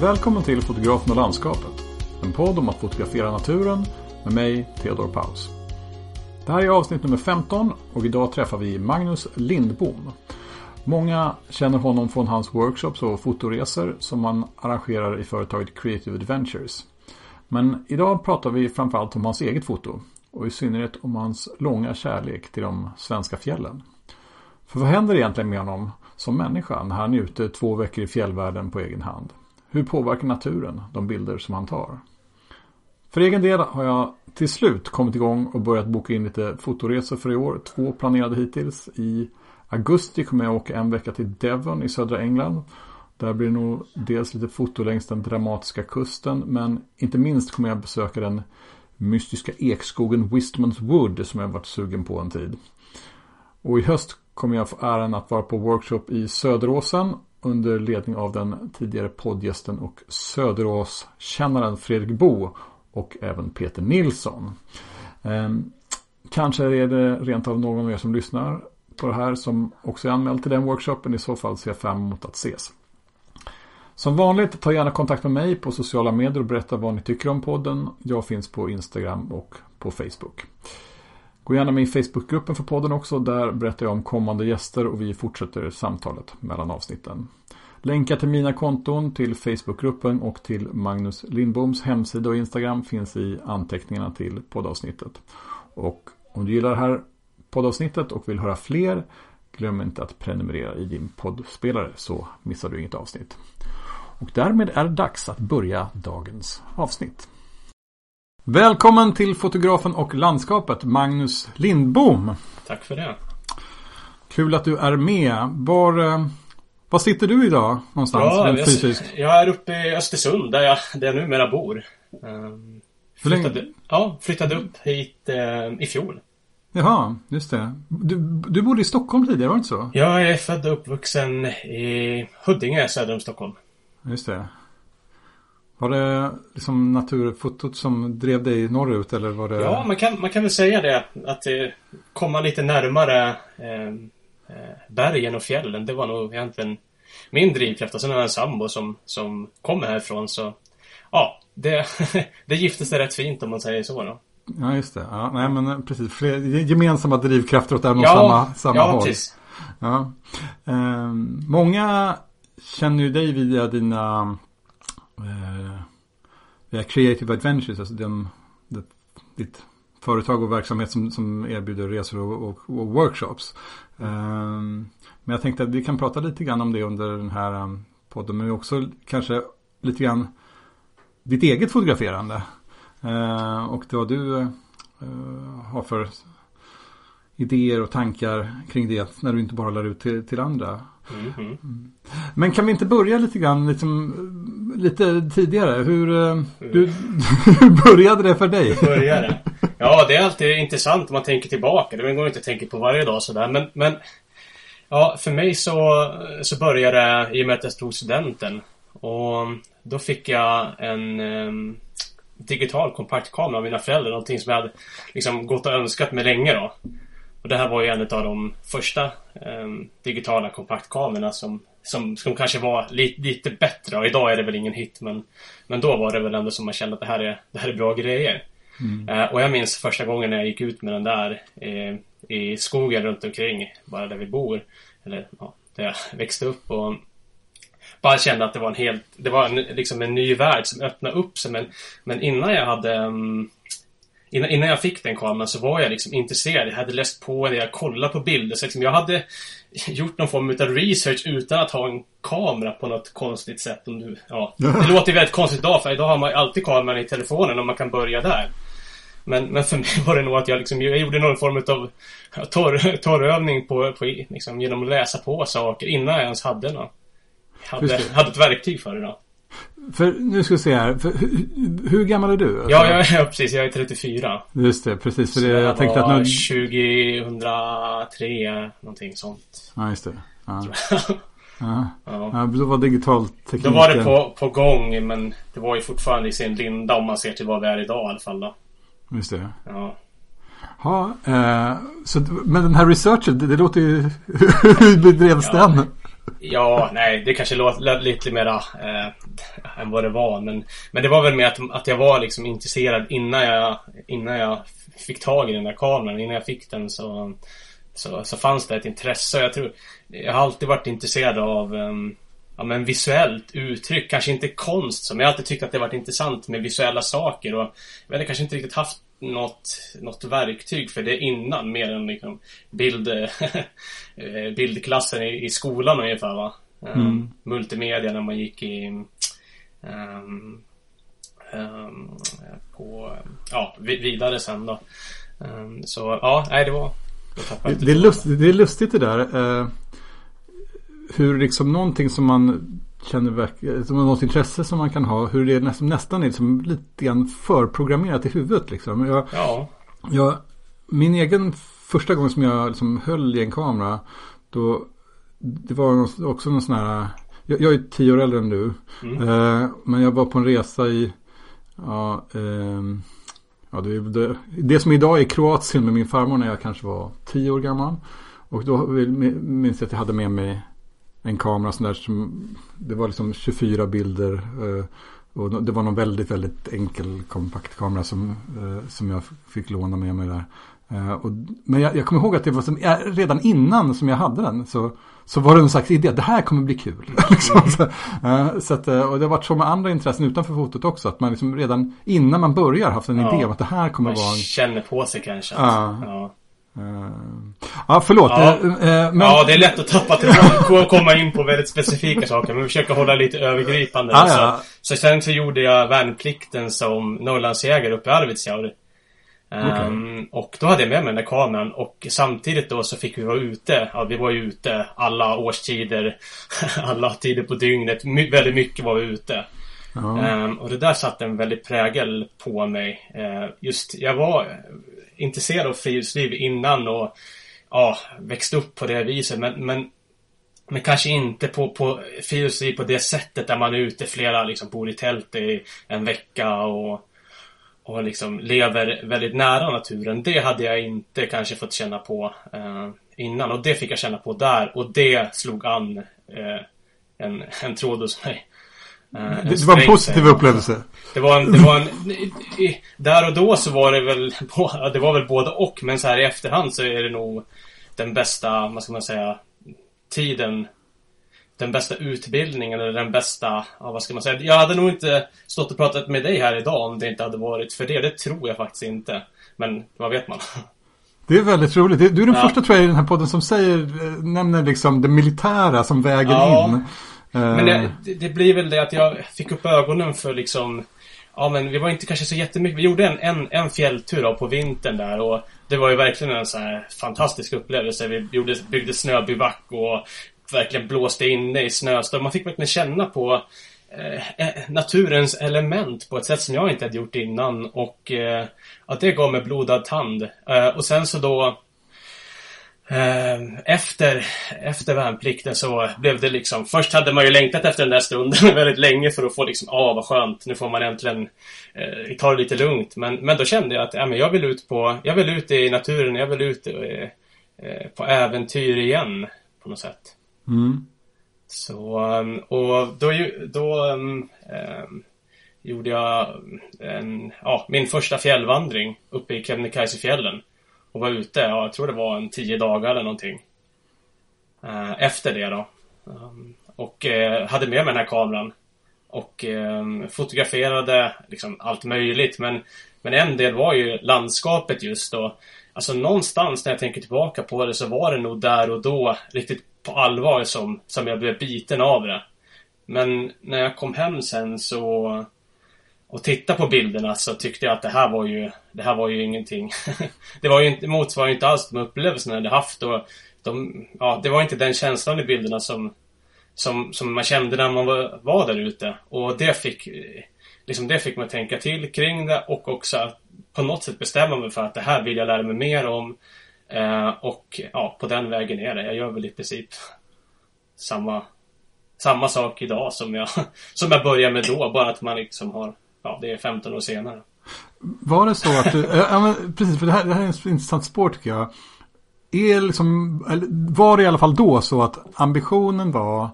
Välkommen till Fotografen och landskapet. En podd om att fotografera naturen med mig, Theodor Paus. Det här är avsnitt nummer 15 och idag träffar vi Magnus Lindbom. Många känner honom från hans workshops och fotoresor som han arrangerar i företaget Creative Adventures. Men idag pratar vi framförallt om hans eget foto och i synnerhet om hans långa kärlek till de svenska fjällen. För vad händer egentligen med honom som människa när han är ute två veckor i fjällvärlden på egen hand? Hur påverkar naturen de bilder som han tar? För egen del har jag till slut kommit igång och börjat boka in lite fotoresor för i år. Två planerade hittills. I augusti kommer jag åka en vecka till Devon i södra England. Där blir det nog dels lite foto längs den dramatiska kusten men inte minst kommer jag besöka den mystiska ekskogen Wistmans Wood som jag varit sugen på en tid. Och i höst kommer jag få äran att vara på workshop i Söderåsen under ledning av den tidigare poddgästen och Söderåskännaren Fredrik Bo och även Peter Nilsson. Ehm, kanske är det rent av någon av er som lyssnar på det här som också är anmäld till den workshopen. I så fall ser jag fram emot att ses. Som vanligt, ta gärna kontakt med mig på sociala medier och berätta vad ni tycker om podden. Jag finns på Instagram och på Facebook. Gå gärna med i Facebookgruppen för podden också. Där berättar jag om kommande gäster och vi fortsätter samtalet mellan avsnitten. Länkar till mina konton, till Facebookgruppen och till Magnus Lindboms hemsida och Instagram finns i anteckningarna till poddavsnittet. Och om du gillar det här poddavsnittet och vill höra fler glöm inte att prenumerera i din poddspelare så missar du inget avsnitt. Och därmed är det dags att börja dagens avsnitt. Välkommen till fotografen och landskapet Magnus Lindbom. Tack för det. Kul att du är med. Var, eh, var sitter du idag någonstans? Ja, rent jag, fysiskt? jag är uppe i Östersund där jag, där jag numera bor. Um, länge? flyttade, ja, flyttade upp hit eh, i fjol. Jaha, just det. Du, du bodde i Stockholm tidigare, var det inte så? Jag är född och uppvuxen i Huddinge söder om Stockholm. Just det. Var det liksom naturfotot som drev dig norrut eller var det? Ja, man kan, man kan väl säga det. Att eh, komma lite närmare eh, eh, bergen och fjällen. Det var nog egentligen min drivkraft. Och sen har jag en sambo som, som kommer härifrån så Ja, det, det gifte sig rätt fint om man säger så då. Ja, just det. Ja, nej, men precis. Fler, gemensamma drivkrafter åt även Ja, samma, samma ja, håll. precis. Ja. Ehm, många känner ju dig via dina eh, via Creative Adventures, alltså den, det, ditt företag och verksamhet som, som erbjuder resor och, och, och workshops. Ehm, men jag tänkte att vi kan prata lite grann om det under den här um, podden, men också kanske lite grann ditt eget fotograferande. Ehm, och vad du eh, har för idéer och tankar kring det när du inte bara lär ut till, till andra. Mhm. Men kan vi inte börja lite grann liksom, lite tidigare? Hur, eh, du, hur började det för dig? Började. Ja, det är alltid intressant om man tänker tillbaka. Det går inte att tänka på varje dag sådär. Men, men ja, för mig så, så började det i och med att jag tog studenten. Och då fick jag en em, digital kompaktkamera av mina föräldrar. Någonting som jag hade liksom gått och önskat mig länge då. Och det här var ju en av de första em, digitala kompaktkamerorna som, som, som kanske var li, lite bättre. Och idag är det väl ingen hit men, men då var det väl ändå som man kände att det här är, det här är bra grejer. Eh, och jag minns första gången när jag gick ut med den där eh, i skogen runt omkring, bara där vi bor. Eller ja, där jag växte upp och bara kände att det var en helt, det var en, liksom en ny värld som öppnade upp sig. Men, men innan jag hade um, Innan, innan jag fick den kameran så var jag liksom intresserad. Jag hade läst på, jag kollade på bilder. Så liksom jag hade gjort någon form av research utan att ha en kamera på något konstigt sätt. Om du, ja. Det låter väldigt konstigt idag, för idag har man alltid kameran i telefonen och man kan börja där. Men, men för mig var det nog att jag liksom, jag gjorde någon form av torr, torrövning på, på liksom, genom att läsa på saker innan jag ens hade något. Hade, det. hade ett verktyg för det då. För nu ska vi se här. För, hur, hur gammal är du? Ja, jag, ja, precis. Jag är 34. Just det, precis. För det, det jag tänkte att nu... 2003, någonting sånt. Ja, just det. Ja. ja. Ja. Ja. Ja, då var digital teknik... Då var det på, på gång, men det var ju fortfarande i sin linda om man ser till vad vi är idag i alla fall då. Just det. Ja. Ja, eh, så, men den här researchen, det, det låter ju... hur bedrevs Ja. den? Ja, nej, det kanske låter lite mera eh, än vad det var. Men, men det var väl mer att, att jag var liksom intresserad innan jag, innan jag fick tag i den där kameran. Innan jag fick den så, så, så fanns det ett intresse. Jag tror, jag har alltid varit intresserad av um, ja, men visuellt uttryck. Kanske inte konst som. Jag har alltid tyckt att det varit intressant med visuella saker. Och jag hade kanske inte riktigt haft något, något verktyg för det innan. Mer än liksom bild, eh, bildklassen i, i skolan ungefär va. Um, mm. Multimedia när man gick i um, um, på, ja, vidare sen då. så ja, nej det var det, det, är lust, det är lustigt det där. Uh, hur liksom någonting som man känner som något intresse som man kan ha. Hur det nästan, nästan är liksom lite grann förprogrammerat i huvudet liksom. Jag, ja. jag, min egen första gång som jag liksom höll i en kamera. Då, det var också någon sån här. Jag, jag är tio år äldre än du. Mm. Eh, men jag var på en resa i. Ja, eh, ja det, det, det som idag är Kroatien med min farmor när jag kanske var tio år gammal. Och då minns jag att jag hade med mig en kamera sån där som det var liksom 24 bilder. Eh, och det var någon väldigt, väldigt enkel kompakt kamera som, eh, som jag fick låna med mig där. Eh, och, men jag, jag kommer ihåg att det var som, redan innan som jag hade den så, så var det en slags idé att det här kommer bli kul. liksom, så, så att, och det har varit så med andra intressen utanför fotot också. Att man liksom redan innan man börjar haft en ja, idé om att det här kommer man vara... Man känner på sig kanske. Ja. ja. Uh, ja, förlåt. Ja. Uh, men... ja, det är lätt att tappa till att komma in på väldigt specifika saker. Men vi försöker hålla lite övergripande. Ah, så, ja. så sen så gjorde jag värnplikten som Norrlandsjägare uppe i Arvidsjaur. Um, okay. Och då hade jag med mig den där kameran och samtidigt då så fick vi vara ute. Ja, vi var ju ute alla årstider, alla tider på dygnet. My väldigt mycket var vi ute. Um, och det där satte en väldigt prägel på mig. Uh, just, jag var intresserad av friluftsliv innan och ja, växt upp på det viset. Men, men, men kanske inte på, på friluftsliv på det sättet där man är ute flera, liksom bor i tält i en vecka och, och liksom lever väldigt nära naturen. Det hade jag inte kanske fått känna på eh, innan och det fick jag känna på där och det slog an eh, en, en tråd hos mig. Uh, det, var en positiv upplevelse. Det var en, det var en Där och då så var det väl Det var väl både och men så här i efterhand så är det nog Den bästa, vad ska man säga Tiden Den bästa utbildningen eller den bästa Ja vad ska man säga Jag hade nog inte Stått och pratat med dig här idag om det inte hade varit för det Det tror jag faktiskt inte Men vad vet man Det är väldigt roligt. Du är den ja. första tror jag i den här podden som säger, eh, nämner liksom det militära som vägen ja. in. Men det, eh. det, blir väl det att jag fick upp ögonen för liksom Ja men vi var inte kanske så jättemycket. Vi gjorde en, en, en fjälltur då på vintern där och det var ju verkligen en så här fantastisk upplevelse. Vi gjorde, byggde snöbivack och verkligen blåste inne i snöstorm. Man fick verkligen känna på eh, eh, naturens element på ett sätt som jag inte hade gjort innan och eh, att det gav mig blodad tand. Eh, och sen så då efter, efter värnplikten så blev det liksom Först hade man ju längtat efter den där stunden väldigt länge för att få liksom, ah vad skönt, nu får man äntligen eh, ta det lite lugnt. Men, men då kände jag att ja, men jag vill ut på, jag vill ut i naturen, jag vill ut eh, eh på äventyr igen på något sätt. Mm. Så, ehm, och då, då um, gjorde jag en, ja, min första fjällvandring uppe i Kebnekaisefjällen och var ute, ja, jag tror det var en tio dagar eller någonting. Eh, efter det då. Um, och eh, hade med mig den här kameran. Och ehm, fotograferade liksom allt möjligt. Men, men en del var ju landskapet just då. Alltså någonstans när jag tänker tillbaka på det så var det nog där och då riktigt på allvar som, som jag blev biten av det. Men när jag kom hem sen så och titta på bilderna så tyckte jag att det här var ju Det här var ju ingenting. Det var ju inte, motsvarar ju inte alls de upplevelserna jag hade haft och de, ja, det var inte den känslan i bilderna som Som, som man kände när man var, var där ute. Och det fick Liksom det fick mig att tänka till kring det och också på något sätt bestämma mig för att det här vill jag lära mig mer om. Eh, Och ja, på den vägen är det. Jag gör väl i princip Samma Samma sak idag som jag Som jag började med då, bara att man liksom har ja, det är 15 år senare. Var det så att du, ja men precis, för det här, det här är en intressant spår tycker jag. är liksom, var det i alla fall då så att ambitionen var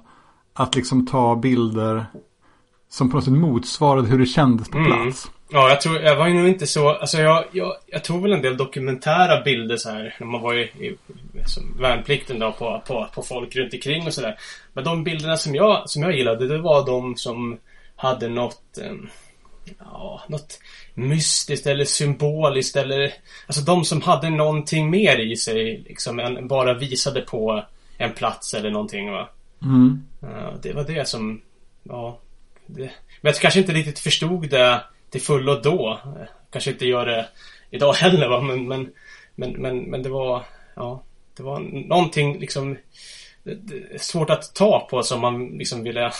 att liksom ta bilder som på något sätt motsvarade hur det kändes på Mm. plats. Ja, jag tror, jag var ju nog inte så, alltså jag, jag, jag tog väl en del dokumentära bilder så här när man var i, i som värnplikten då på, på, på folk runt omkring och sådär. Men de bilderna som jag, som jag gillade, det var de som hade något, eh, ja, något mystiskt eller symboliskt eller, alltså de som hade någonting mer i sig liksom än bara visade på en plats eller någonting va. Mm. Ja, det var det som, ja. Det, men jag kanske inte riktigt förstod det till fullo då. Kanske inte gör det idag heller va, men, men, men, men, men det var, ja. Det var någonting liksom svårt att ta på som man liksom ville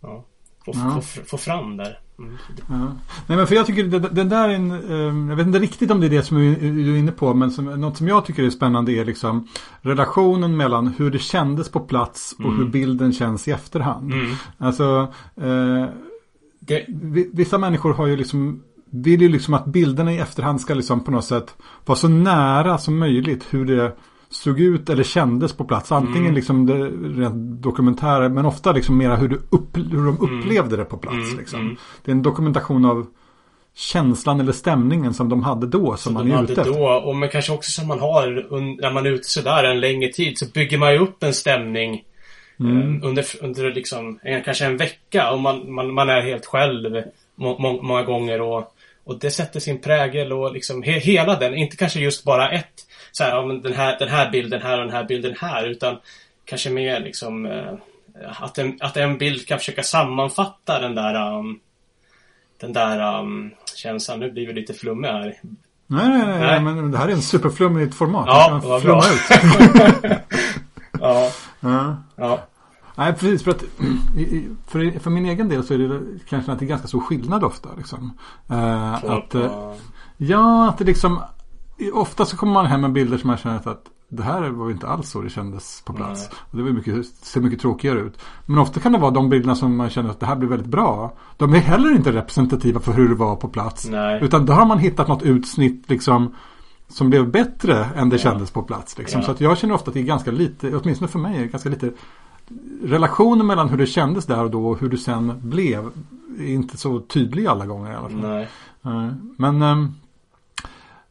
ja, få, Ja. få, få fram där. Mm. Ja. Nej men för jag tycker det, det där är en, eh, jag vet inte riktigt om det är det som du är inne på, men som, något som jag tycker är spännande är liksom relationen mellan hur det kändes på plats och hur bilden känns i efterhand. Mm. Alltså, eh, Det, vi- vissa människor har ju liksom vill ju liksom att bilderna i efterhand ska liksom på något sätt vara så nära som möjligt hur det såg ut eller kändes på plats. Antingen Mm. liksom det rent dokumentära men ofta liksom mera hur, det upp, hur de upplevde det på plats. Mm, Liksom. mm. Det är en dokumentation av känslan eller stämningen som de hade då som som man är ute efter. då, och men kanske också som man har när man är ute sådär en längre tid så bygger man ju upp en stämning Mm. eh, under, under liksom, en, kanske en vecka och man, man, man är helt själv må, må, många gånger och, och det sätter sin prägel och liksom he, hela den, inte kanske just bara ett så här, ja, men den här, den här bilden här och den här bilden här utan kanske mer liksom eh, att, en, att en bild kan försöka sammanfatta den där um, den där um, känslan. Nu blir vi lite flummiga här. Nej, nej, nej, Nej. men det här är en superflummigt format. Ja, vad bra. ut. Ja, Ja. ja. Nej, precis. För, att, för, för min egen del så är det kanske att det är ganska stor skillnad ofta. Liksom. Eh, att, eh, ja, att det liksom... Ofta så kommer man hem med bilder som man känner att det här var inte alls så det kändes på plats. Nej. Och det var mycket, ser mycket tråkigare ut. Men ofta kan det vara de bilderna som man känner att det här blir väldigt bra. De är heller inte representativa för hur det var på plats. Nej. Utan då har man hittat något utsnitt liksom som blev bättre än det Ja. kändes på plats. Liksom. Ja. Så att jag känner ofta att det är ganska lite, åtminstone för mig, är det ganska lite relationen mellan hur det kändes där och då och hur det sen blev är inte så tydlig alla gånger i alla fall. Nej. Nej. Men, ehm,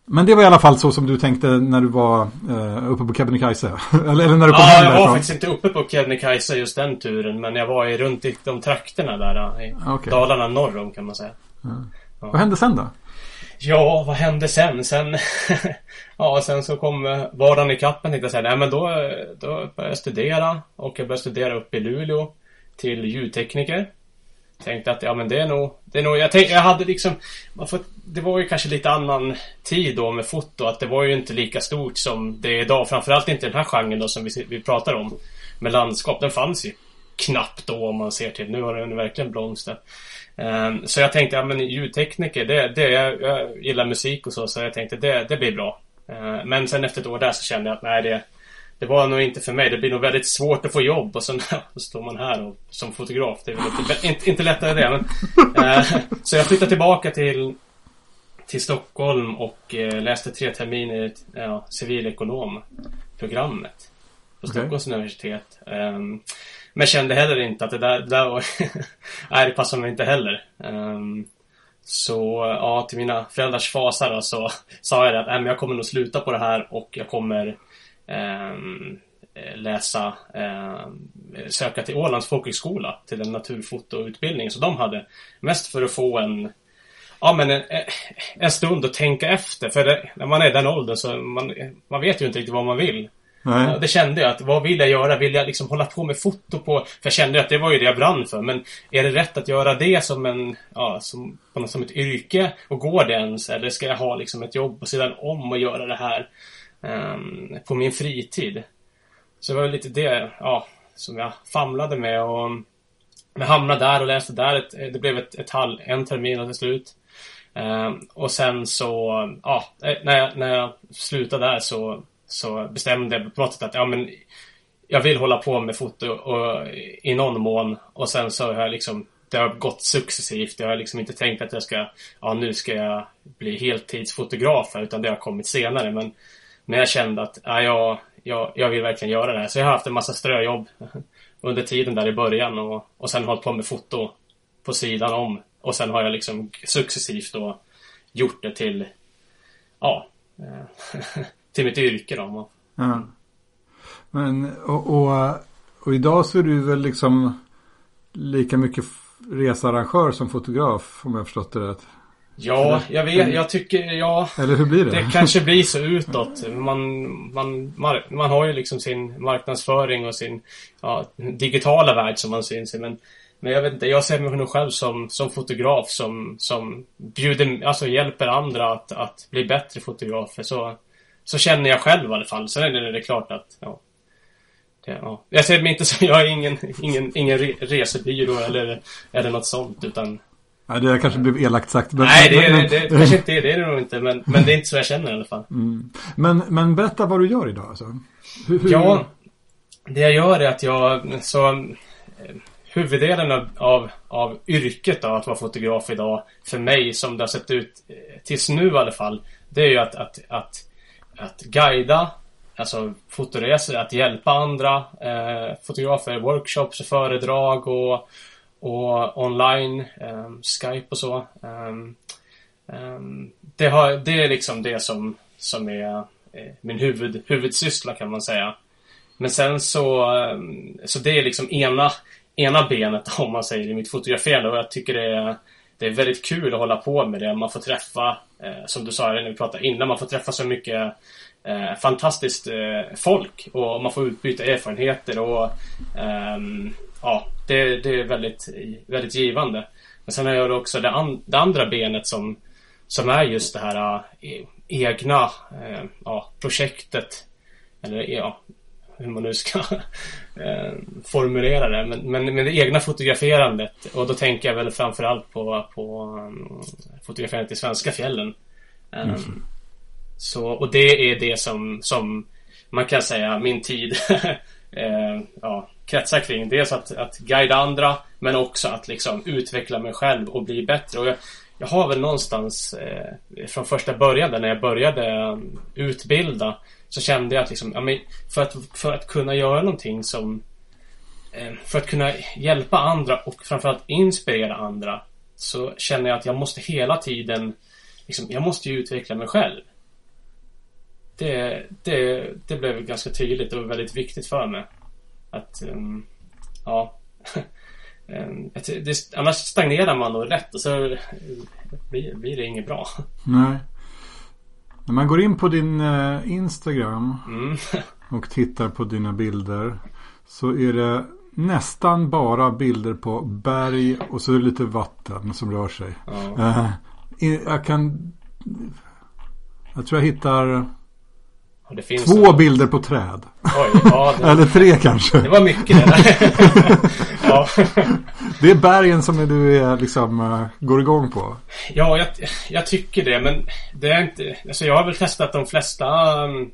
men det var i alla fall så som du tänkte när du var eh, uppe på Kebnekaise. eller, eller när du kom Ja, hem jag var faktiskt inte uppe på Kebnekaise just den turen. Men jag var i, runt i de trakterna där. I Okej. Dalarna norr om kan man säga. Vad hände sen då? Ja, vad hände sen? Sen... ja, sen så kom eh, vardagen ikapp mig tänkte jag säga. Nej, men då, eh, då började jag studera. Och jag började studera uppe i Luleå. Till ljudtekniker. Tänkte att ja men det är nog, det är nog, jag tänkte, jag hade liksom, man får, det var ju kanske lite annan tid då med foto, att det var ju inte lika stort som det är idag. Framförallt inte den här genren då som vi, vi pratar om. Med landskap, den fanns ju knappt då om man ser till. Nu har den verkligen blomstrat. Um, så jag tänkte, ja men ljudtekniker, det, det, jag, jag gillar musik och så, så jag tänkte det, det blir bra. Uh, men sen efter ett år där så kände jag att nej det, det var nog inte för mig. Det blir nog väldigt svårt att få jobb och sen så står man här och, som fotograf. Det är väl inte, inte, inte lättare det. Men, eh, så jag flyttade tillbaka till, till Stockholm och eh, läste tre terminer ja, civilekonomprogrammet. På. Stockholms universitet. Ehm, men kände heller inte att det där, det där var... nej, det passade mig inte heller. Ehm, så ja, till mina föräldrars fasa då så sa jag det att nej, men jag kommer nog sluta på det här och jag kommer Ehm, eh, läsa, ehm, söka till Ålands folkhögskola till en naturfotoutbildning som de hade. Mest för att få en, ja men en, en stund att tänka efter. För det, när man är i den åldern så man, man vet ju inte riktigt vad man vill. Nej. det kände jag att, vad vill jag göra? Vill jag liksom hålla på med foto på... För jag kände att det var ju det jag brann för. Men är det rätt att göra det som en, ja, som, på något, som ett yrke? Och går det ens? Eller ska jag ha liksom ett jobb på sidan om och göra det här um, på min fritid? Så det var lite det, ja, som jag famlade med och jag hamnade där och läste där. Ett, det blev ett, ett halv, en termin till slut. Um, och sen så, ja, eh, när jag, när jag slutade där så, så bestämde jag på något sätt att, ja men jag vill hålla på med foto och, i någon mån. Och sen så har jag liksom, det har gått successivt. Jag har liksom inte tänkt att jag ska, ja nu ska jag bli heltidsfotograf här, utan det har kommit senare. Men, Men jag kände att ja, jag, jag, jag vill verkligen göra det här. Så jag har haft en massa ströjobb under tiden där i början och, och sen hållit på med foto på sidan om. Och sen har jag liksom successivt då gjort det till, ja, eh, till mitt yrke då. Ja. Men, och, och, och, idag så är du väl liksom lika mycket researrangör som fotograf om jag har förstått det rätt? Ja, jag vet. Jag tycker, ja. Eller hur blir det? Det kanske blir så utåt. Man, man, man har ju liksom sin marknadsföring och sin ja, digitala värld som man syns i. Men, men jag vet inte, jag ser mig nog själv som, som fotograf som, som bjuder, alltså hjälper andra att, att bli bättre fotografer. Så, så känner jag själv i alla fall. Sen är det klart att, ja. Det, ja. Jag ser mig inte som, jag är ingen, ingen, ingen resebyrå eller, eller något sånt utan Nej, det kanske blev elakt sagt. Men, Nej, det, men, det, det, det kanske inte är det. är det nog inte. Men, men det är inte så jag känner i alla fall. Mm. Men, men berätta vad du gör idag alltså. Hur, hur... Ja, det jag gör är att jag... Så, eh, huvuddelen av, av, av yrket då, att vara fotograf idag, för mig som det har sett ut eh, tills nu i alla fall, det är ju att, att, att, att guida, alltså fotoresor, att hjälpa andra eh, fotografer, workshops och föredrag och och online, eh, Skype och så. Ehm, ehm, det, har, det är liksom det som, som är eh, min huvud, huvudsyssla kan man säga. Men sen så, ehm, så det är liksom ena, ena benet om man säger i mitt fotograferande och jag tycker det är, det är väldigt kul att hålla på med det. Man får träffa, eh, som du sa när vi pratade innan, man får träffa så mycket eh, fantastiskt eh, folk och man får utbyta erfarenheter och ehm, ja, det, det är väldigt, väldigt givande. Men sen har jag också det, an, det andra benet som, som är just det här eh, egna eh, ja, projektet. Eller ja, hur man nu ska äh, formulera det. Men, men, men det egna fotograferandet. Och då tänker jag väl framförallt på, på um, fotograferandet i svenska fjällen. Um, mm. Så, och det är det som, som man kan säga min tid eh, ja, kretsar kring. Dels att, att guida andra men också att liksom utveckla mig själv och bli bättre. Och jag, jag har väl någonstans eh, från första början när jag började um, utbilda så kände jag att liksom, ja, men för, att, för att kunna göra någonting som eh, för att kunna hjälpa andra och framförallt inspirera andra så känner jag att jag måste hela tiden liksom, jag måste ju utveckla mig själv. Det, det, det blev ganska tydligt och väldigt viktigt för mig. Att, um, ja. Ehm, det, annars stagnerar man då rätt och så blir, blir det inget bra. Nej. När man går in på din uh, Instagram mm. och tittar på dina bilder så är det nästan bara bilder på berg och så är det lite vatten som rör sig. Ja. Uh, jag kan... Jag tror jag hittar Två en... bilder på träd. Oj, ja, det... Eller tre kanske. Det var mycket det där. ja. Det är bergen som du är, liksom, uh, går igång på. Ja, jag, jag, tycker det. Men det är inte... Alltså jag har väl testat de flesta. Um,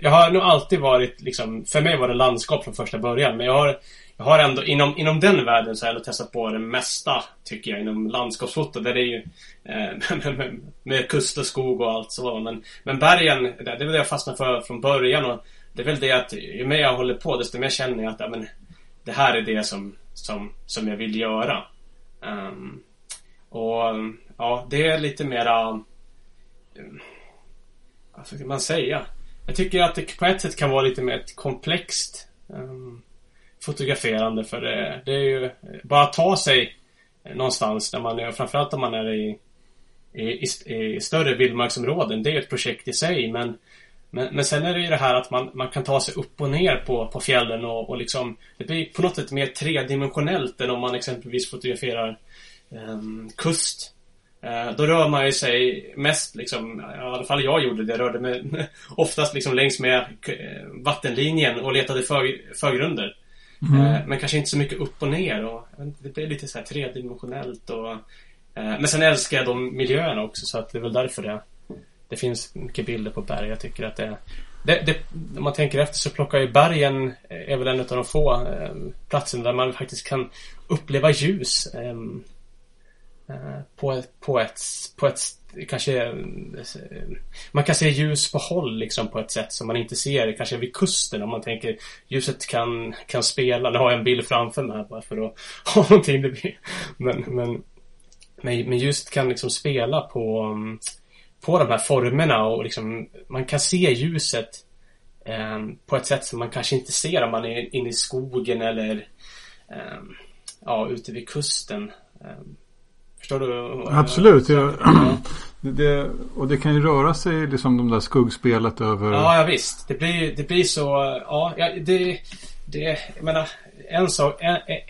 jag har nog alltid varit liksom... För mig var det landskap från första början. Men jag har jag har ändå, inom, inom den världen så har jag testat på det mesta, tycker jag, inom landskapsfoto. Där det är ju eh, med, med, med, kust och skog och allt så. Men, men bergen, det, det är väl det jag fastnade för från början. Och det är väl det att ju mer jag håller på, desto mer känner jag att ja, men, det här är det som, som, som jag vill göra. Um, och ja, det är lite mera... Um, vad ska man säga? Jag tycker att det på ett sätt kan vara lite mer ett komplext um, fotograferande för det, det är ju bara att ta sig någonstans när man är, framförallt om man är i, i, i, större vildmarksområden. Det är ett projekt i sig men, men, men sen är det ju det här att man, man kan ta sig upp och ner på, på fjällen och, och liksom Det blir på något sätt mer tredimensionellt än om man exempelvis fotograferar um, kust. Eh, då rör man ju sig mest liksom, i alla fall jag gjorde det, jag rörde mig oftast liksom längs med eh, vattenlinjen och letade för, förgrunder. Mm. Eh, men kanske inte så mycket upp och ner. Och, det blir lite så här tredimensionellt. Och, eh, men sen älskar jag de miljöerna också så att det är väl därför det, det finns mycket bilder på berg. Jag tycker att det, det, det om man tänker efter så plockar ju bergen eh, är väl en av de få eh, platserna där man faktiskt kan uppleva ljus ehm, eh, på, på, ett, på ett kanske man kan se ljus på håll liksom på ett sätt som man inte ser kanske vid kusten om man tänker ljuset kan, kan spela. Nu har jag en bild framför mig här bara för att ha någonting. Det blir, men, men, men, men ljuset kan liksom spela på, på de här formerna och liksom man kan se ljuset eh, på ett sätt som man kanske inte ser om man är inne i skogen eller eh, ja, ute vid kusten. Eh, Förstår du? Absolut. Jag, det, och det kan ju röra sig liksom de där skuggspelet över... Ja, ja visst. Det blir, det blir så... Ja, det... det jag menar, en sak... En, en,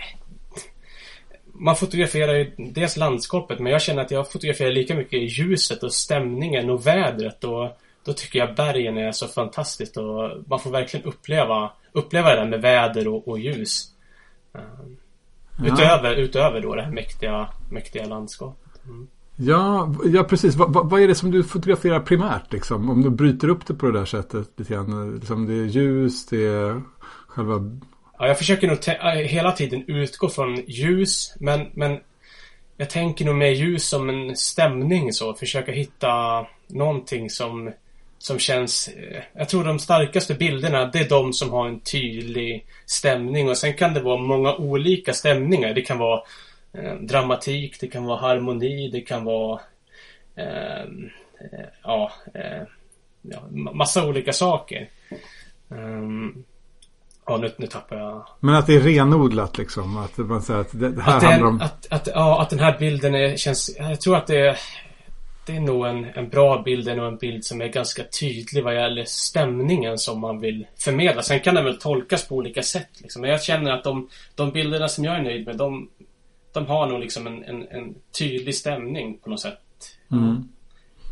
man fotograferar ju dels landskapet men jag känner att jag fotograferar lika mycket ljuset och stämningen och vädret och då tycker jag bergen är så fantastiskt och man får verkligen uppleva uppleva det där med väder och, och ljus. Um, Ja. Utöver, utöver då det här mäktiga, mäktiga landskapet. Mm. Ja, ja precis. Va, va, vad är det som du fotograferar primärt liksom? Om du bryter upp det på det där sättet lite grann. Liksom det är ljus, det är själva... Ja, jag försöker nog hela tiden utgå från ljus. Men, men jag tänker nog mer ljus som en stämning så. Försöka hitta någonting som som känns... Eh, jag tror de starkaste bilderna, det är de som har en tydlig stämning. Och sen kan det vara många olika stämningar. Det kan vara eh, dramatik, det kan vara harmoni, det kan vara... Ehm, eh, ja, eh, ja, massa olika saker. Um, Ja, nu, nu tappar jag... Men att det är renodlat liksom? Att man säger att det, här att det, handlar om... Att, att, ja, att den här bilden är, känns... Jag tror att det är det är nog en, en bra bild, det är nog en bild som är ganska tydlig vad gäller stämningen som man vill förmedla. Sen kan den väl tolkas på olika sätt. Liksom. Men jag känner att de, de bilderna som jag är nöjd med, de, de har nog liksom en, en, en tydlig stämning på något sätt. Mm.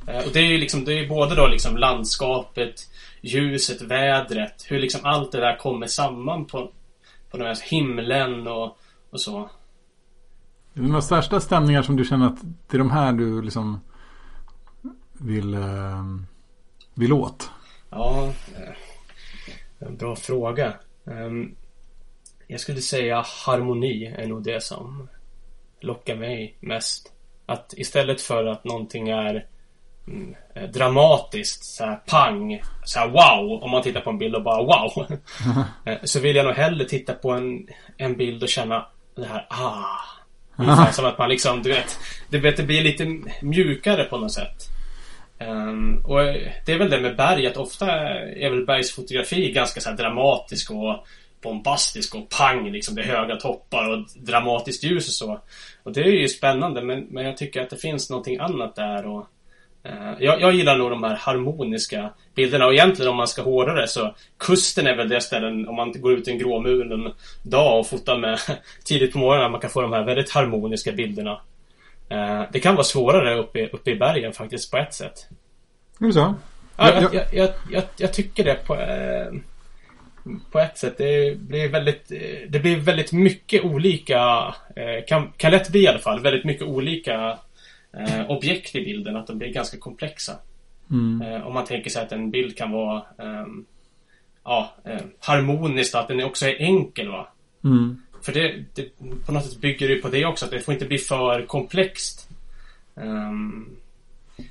Eh, och det är ju liksom, det är både då liksom landskapet, ljuset, vädret, hur liksom allt det där kommer samman på, på den här himlen och, och så. De största stämningar som du känner att det är de här du liksom vill, eh, vill åt? Ja, eh, en bra fråga. Ehm, jag skulle säga harmoni är nog det som lockar mig mest. Att istället för att någonting är mm, eh, dramatiskt, så här pang, så här wow, om man tittar på en bild och bara wow. Så vill jag nog hellre titta på en, en bild och känna det här ah. Ungefär som att man liksom, du vet, du vet, det blir lite mjukare på något sätt. Um, och det är väl det med berg att ofta är väl bergsfotografi ganska så dramatisk och bombastisk och pang liksom. Det är höga toppar och dramatiskt ljus och så. Och det är ju spännande men, men jag tycker att det finns någonting annat där och uh, jag, jag, gillar nog de här harmoniska bilderna och egentligen om man ska hårdare det så Kusten är väl det ställen om man går ut i en gråmulen dag och fotar med tidigt på morgonen man kan få de här väldigt harmoniska bilderna. Eh, det kan vara svårare uppe, uppe i bergen faktiskt på ett sätt. Är det så? Ja, jag, jag, jag, jag, jag tycker det på, eh, på ett sätt. Det blir väldigt, det blir väldigt mycket olika, eh, kan, kan lätt bli i alla fall, väldigt mycket olika objekt i bilden. Att de blir ganska komplexa. Mm. om man tänker sig att en bild kan vara ehm, ja, harmonisk, att den också är enkel. va mm. För det, det, på något sätt bygger det på det också, att det får inte bli för komplext. Um,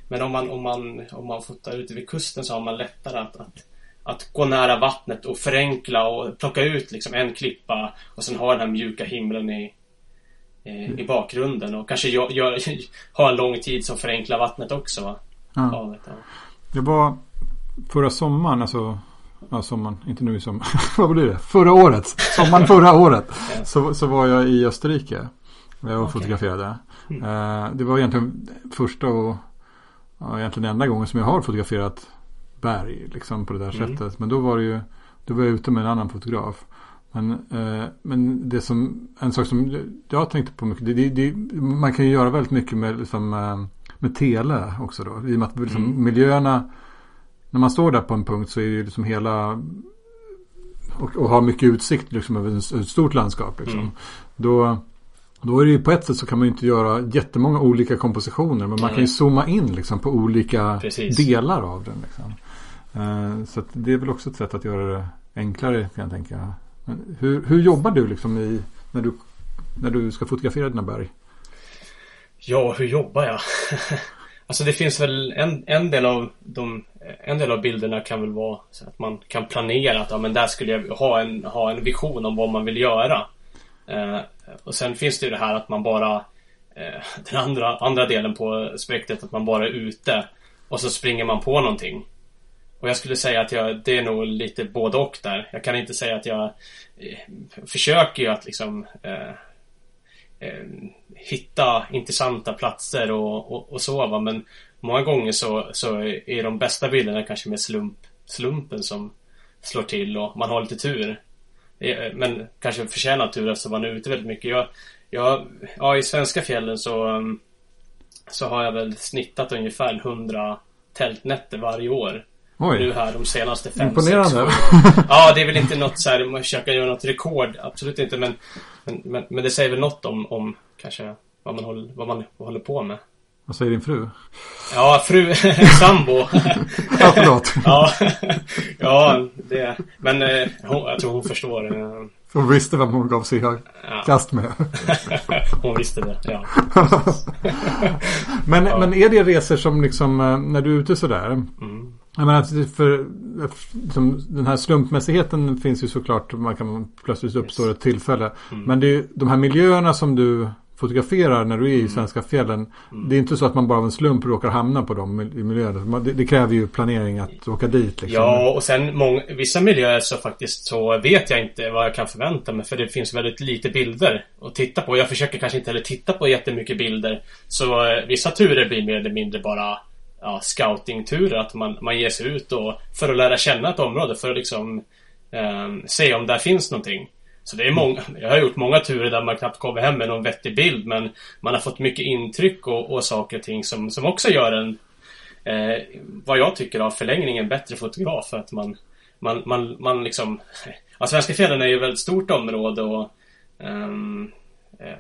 men om man, om, man, om man fotar ute vid kusten så har man lättare att, att, att gå nära vattnet och förenkla och plocka ut liksom en klippa och sen ha den här mjuka himlen i, i, mm. i bakgrunden och kanske gör, gör, ha en lång tid som förenklar vattnet också. Ja. Havet, ja. Det var förra sommaren, alltså ja, sommaren, inte nu i sommar. Vad blir det? Förra året. Sommaren förra året. så, så var jag i Österrike. Och okay. fotograferade. Mm. Uh, det var egentligen första och ja, egentligen enda gången som jag har fotograferat berg. Liksom på det där mm. sättet. Men då var det ju, då var jag ute med en annan fotograf. Men, uh, men det som, en sak som jag tänkte på mycket. Det, det, det, man kan ju göra väldigt mycket med, liksom, uh, med tele också då. I och med att liksom, mm. miljöerna när man står där på en punkt så är det liksom hela och, och har mycket utsikt liksom över ett stort landskap. Liksom. Mm. Då, då är det ju på ett sätt så kan man ju inte göra jättemånga olika kompositioner. Men man kan ju zooma in liksom på olika Precis. delar av den. Liksom. Uh, så det är väl också ett sätt att göra det enklare kan jag tänka. Men hur, hur jobbar du liksom i, när, du, när du ska fotografera dina berg? Ja, hur jobbar jag? Alltså det finns väl en, en del av de en del av bilderna kan väl vara så att man kan planera att ja, men där skulle jag ha en, ha en vision om vad man vill göra. Eh, och sen finns det ju det här att man bara eh, Den andra, andra delen på spektret att man bara är ute och så springer man på någonting. Och jag skulle säga att jag, det är nog lite både och där. Jag kan inte säga att jag eh, försöker ju att liksom eh, eh, hitta intressanta platser och, och, och så va. Men många gånger så, så är de bästa bilderna kanske med slump, slumpen som slår till och man har lite tur. Eh, men kanske förtjänar tur eftersom man är ute väldigt mycket. Jag, jag, ja, i svenska fjällen så, mm, så har jag väl snittat ungefär 100 tältnätter varje år. Oj. Nu här de senaste fem, Imponerande. Sex ja, det är väl inte något så här, man försöker göra något rekord. Absolut inte. Men, men, men, men, det säger väl något om, om kanske vad man, håller, vad man håller på med. Vad säger din fru? Ja, fru, sambo. ja, förlåt. ja, ja, det. Men eh, hon, jag tror hon förstår. Eh. Hon visste vem hon gav sig i ja. kast med. hon visste det, ja. men, ja. men är det resor som liksom, eh, när du är ute sådär. Mm. Jag menar, för, liksom, den här slumpmässigheten finns ju såklart. Man kan plötsligt uppstå yes. ett tillfälle. Mm. Men det är ju de här miljöerna som du fotograferar när du är i mm. svenska fjällen. Mm. Det är inte så att man bara av en slump råkar hamna på de miljöerna. Det, det kräver ju planering att åka dit. Liksom. Ja, och sen många, vissa miljöer så faktiskt så vet jag inte vad jag kan förvänta mig. För det finns väldigt lite bilder att titta på. Jag försöker kanske inte heller titta på jättemycket bilder. Så eh, vissa turer blir mer eller mindre bara ja, scoutingturer. Att man, man ger sig ut och, för att lära känna ett område. För att liksom eh, se om där finns någonting. Så det är många, jag har gjort många turer där man knappt kommer hem med någon vettig bild men man har fått mycket intryck och, och saker och ting som, som också gör en eh, vad jag tycker av förlängningen bättre fotograf för att man man, man, man liksom ja, Svenska fjällen är ju ett väldigt stort område och um,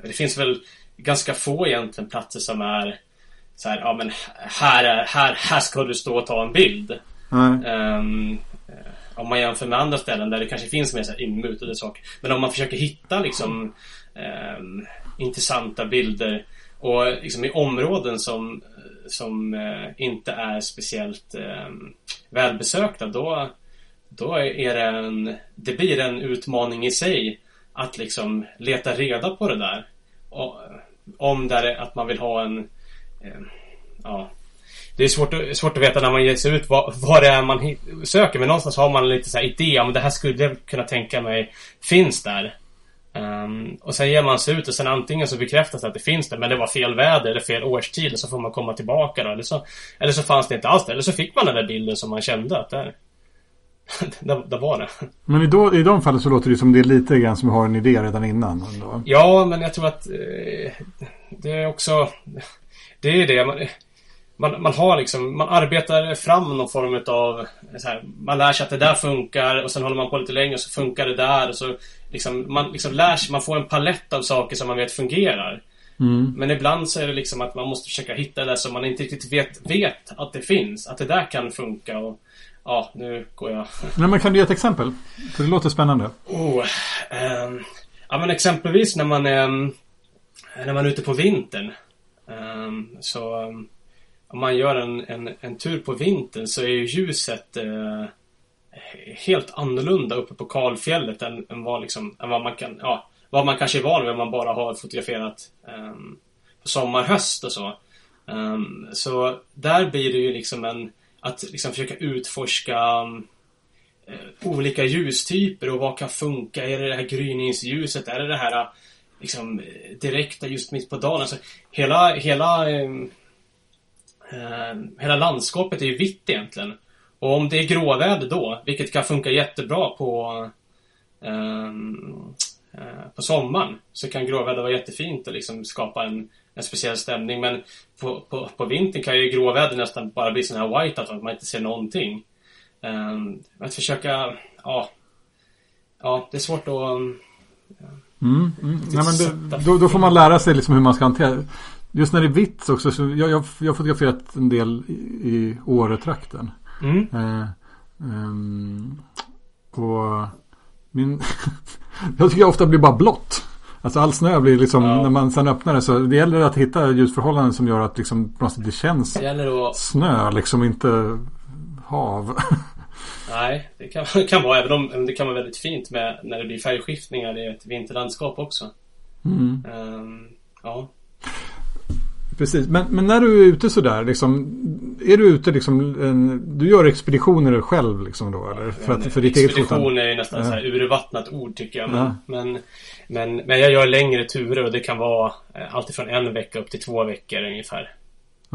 det finns väl ganska få egentligen platser som är så här, ja men här, är, här, här ska du stå och ta en bild. Mm. Um, om man jämför med andra ställen där det kanske finns mer så här inmutade saker. Men om man försöker hitta liksom eh, intressanta bilder och liksom i områden som, som eh, inte är speciellt eh, välbesökta då, då är det en, det blir en utmaning i sig att liksom leta reda på det där. Och, om där att man vill ha en eh, ja, det är svårt, svårt att veta när man ger sig ut vad, vad det är man söker. Men någonstans har man lite så här idé om det här skulle jag kunna tänka mig finns där. Um, och sen ger man sig ut och sen antingen så bekräftas det att det finns där men det var fel väder eller fel årstid och så får man komma tillbaka då. Eller så, eller så fanns det inte alls där. Eller så fick man den där bilden som man kände att där, där, där var det. Men i, då, i de fallen så låter det som det är lite grann som har en idé redan innan. Ändå. Ja, men jag tror att eh, det är också... Det är det. Man, man, har liksom, man arbetar fram någon form här, Man lär sig att det där funkar och sen håller man på lite längre och så funkar det där och så liksom, man liksom lär sig, man får en palett av saker som man vet fungerar. Mm. Men ibland så är det liksom att man måste försöka hitta det som man inte riktigt vet, vet att det finns. Att det där kan funka och Ja, nu går jag... Nej, men kan du ge ett exempel? För det låter spännande. Oh, um, ja men exempelvis när man är När man är ute på vintern um, Så um, om man gör en, en, en tur på vintern så är ju ljuset eh, helt annorlunda uppe på kalfjället än, än, vad, liksom, än vad man kan, ja, vad man kanske är van vid om man bara har fotograferat eh, på sommar, höst och så. Um, så där blir det ju liksom en, att liksom försöka utforska uh, olika ljustyper och vad kan funka? Är det det här gryningsljuset? Är det det här liksom eh, direkta just mitt på dagen? Alltså, hela, hela um, hela landskapet är ju vitt egentligen. Och om det är gråväder då, vilket kan funka jättebra på ehm, eh, på sommaren, så kan gråväder vara jättefint och liksom skapa en, en speciell stämning. Men på, på, på vintern kan ju gråväder nästan bara bli sån här white att man inte ser någonting. Um, att försöka, ja. Ja, det är svårt att... Mm, mm. Nej, men det, då, då, får man lära sig liksom hur man ska hantera Just när det är vitt också. Så jag, jag, jag har fotograferat en del i, i Åretrakten. Mm. Eh, um, och min... jag tycker jag ofta blir bara blått. Alltså all snö blir liksom, Ja. när man sen öppnar det så det gäller att hitta ljusförhållanden som gör att liksom på något sätt det känns Det att... snö, liksom inte hav. Nej, det kan, kan vara. Även om det kan vara väldigt fint med när det blir färgskiftningar i ett vinterlandskap också. Mm. Ehm, ja. Precis, men, men när du är ute sådär, liksom, är du ute liksom, en, du gör expeditioner själv liksom då eller? För, att, för ditt Expedition är ju nästan Ja. så här urvattnat ord tycker jag. Men, Ja. men, men, men jag gör längre turer och det kan vara eh, alltifrån en vecka upp till två veckor ungefär.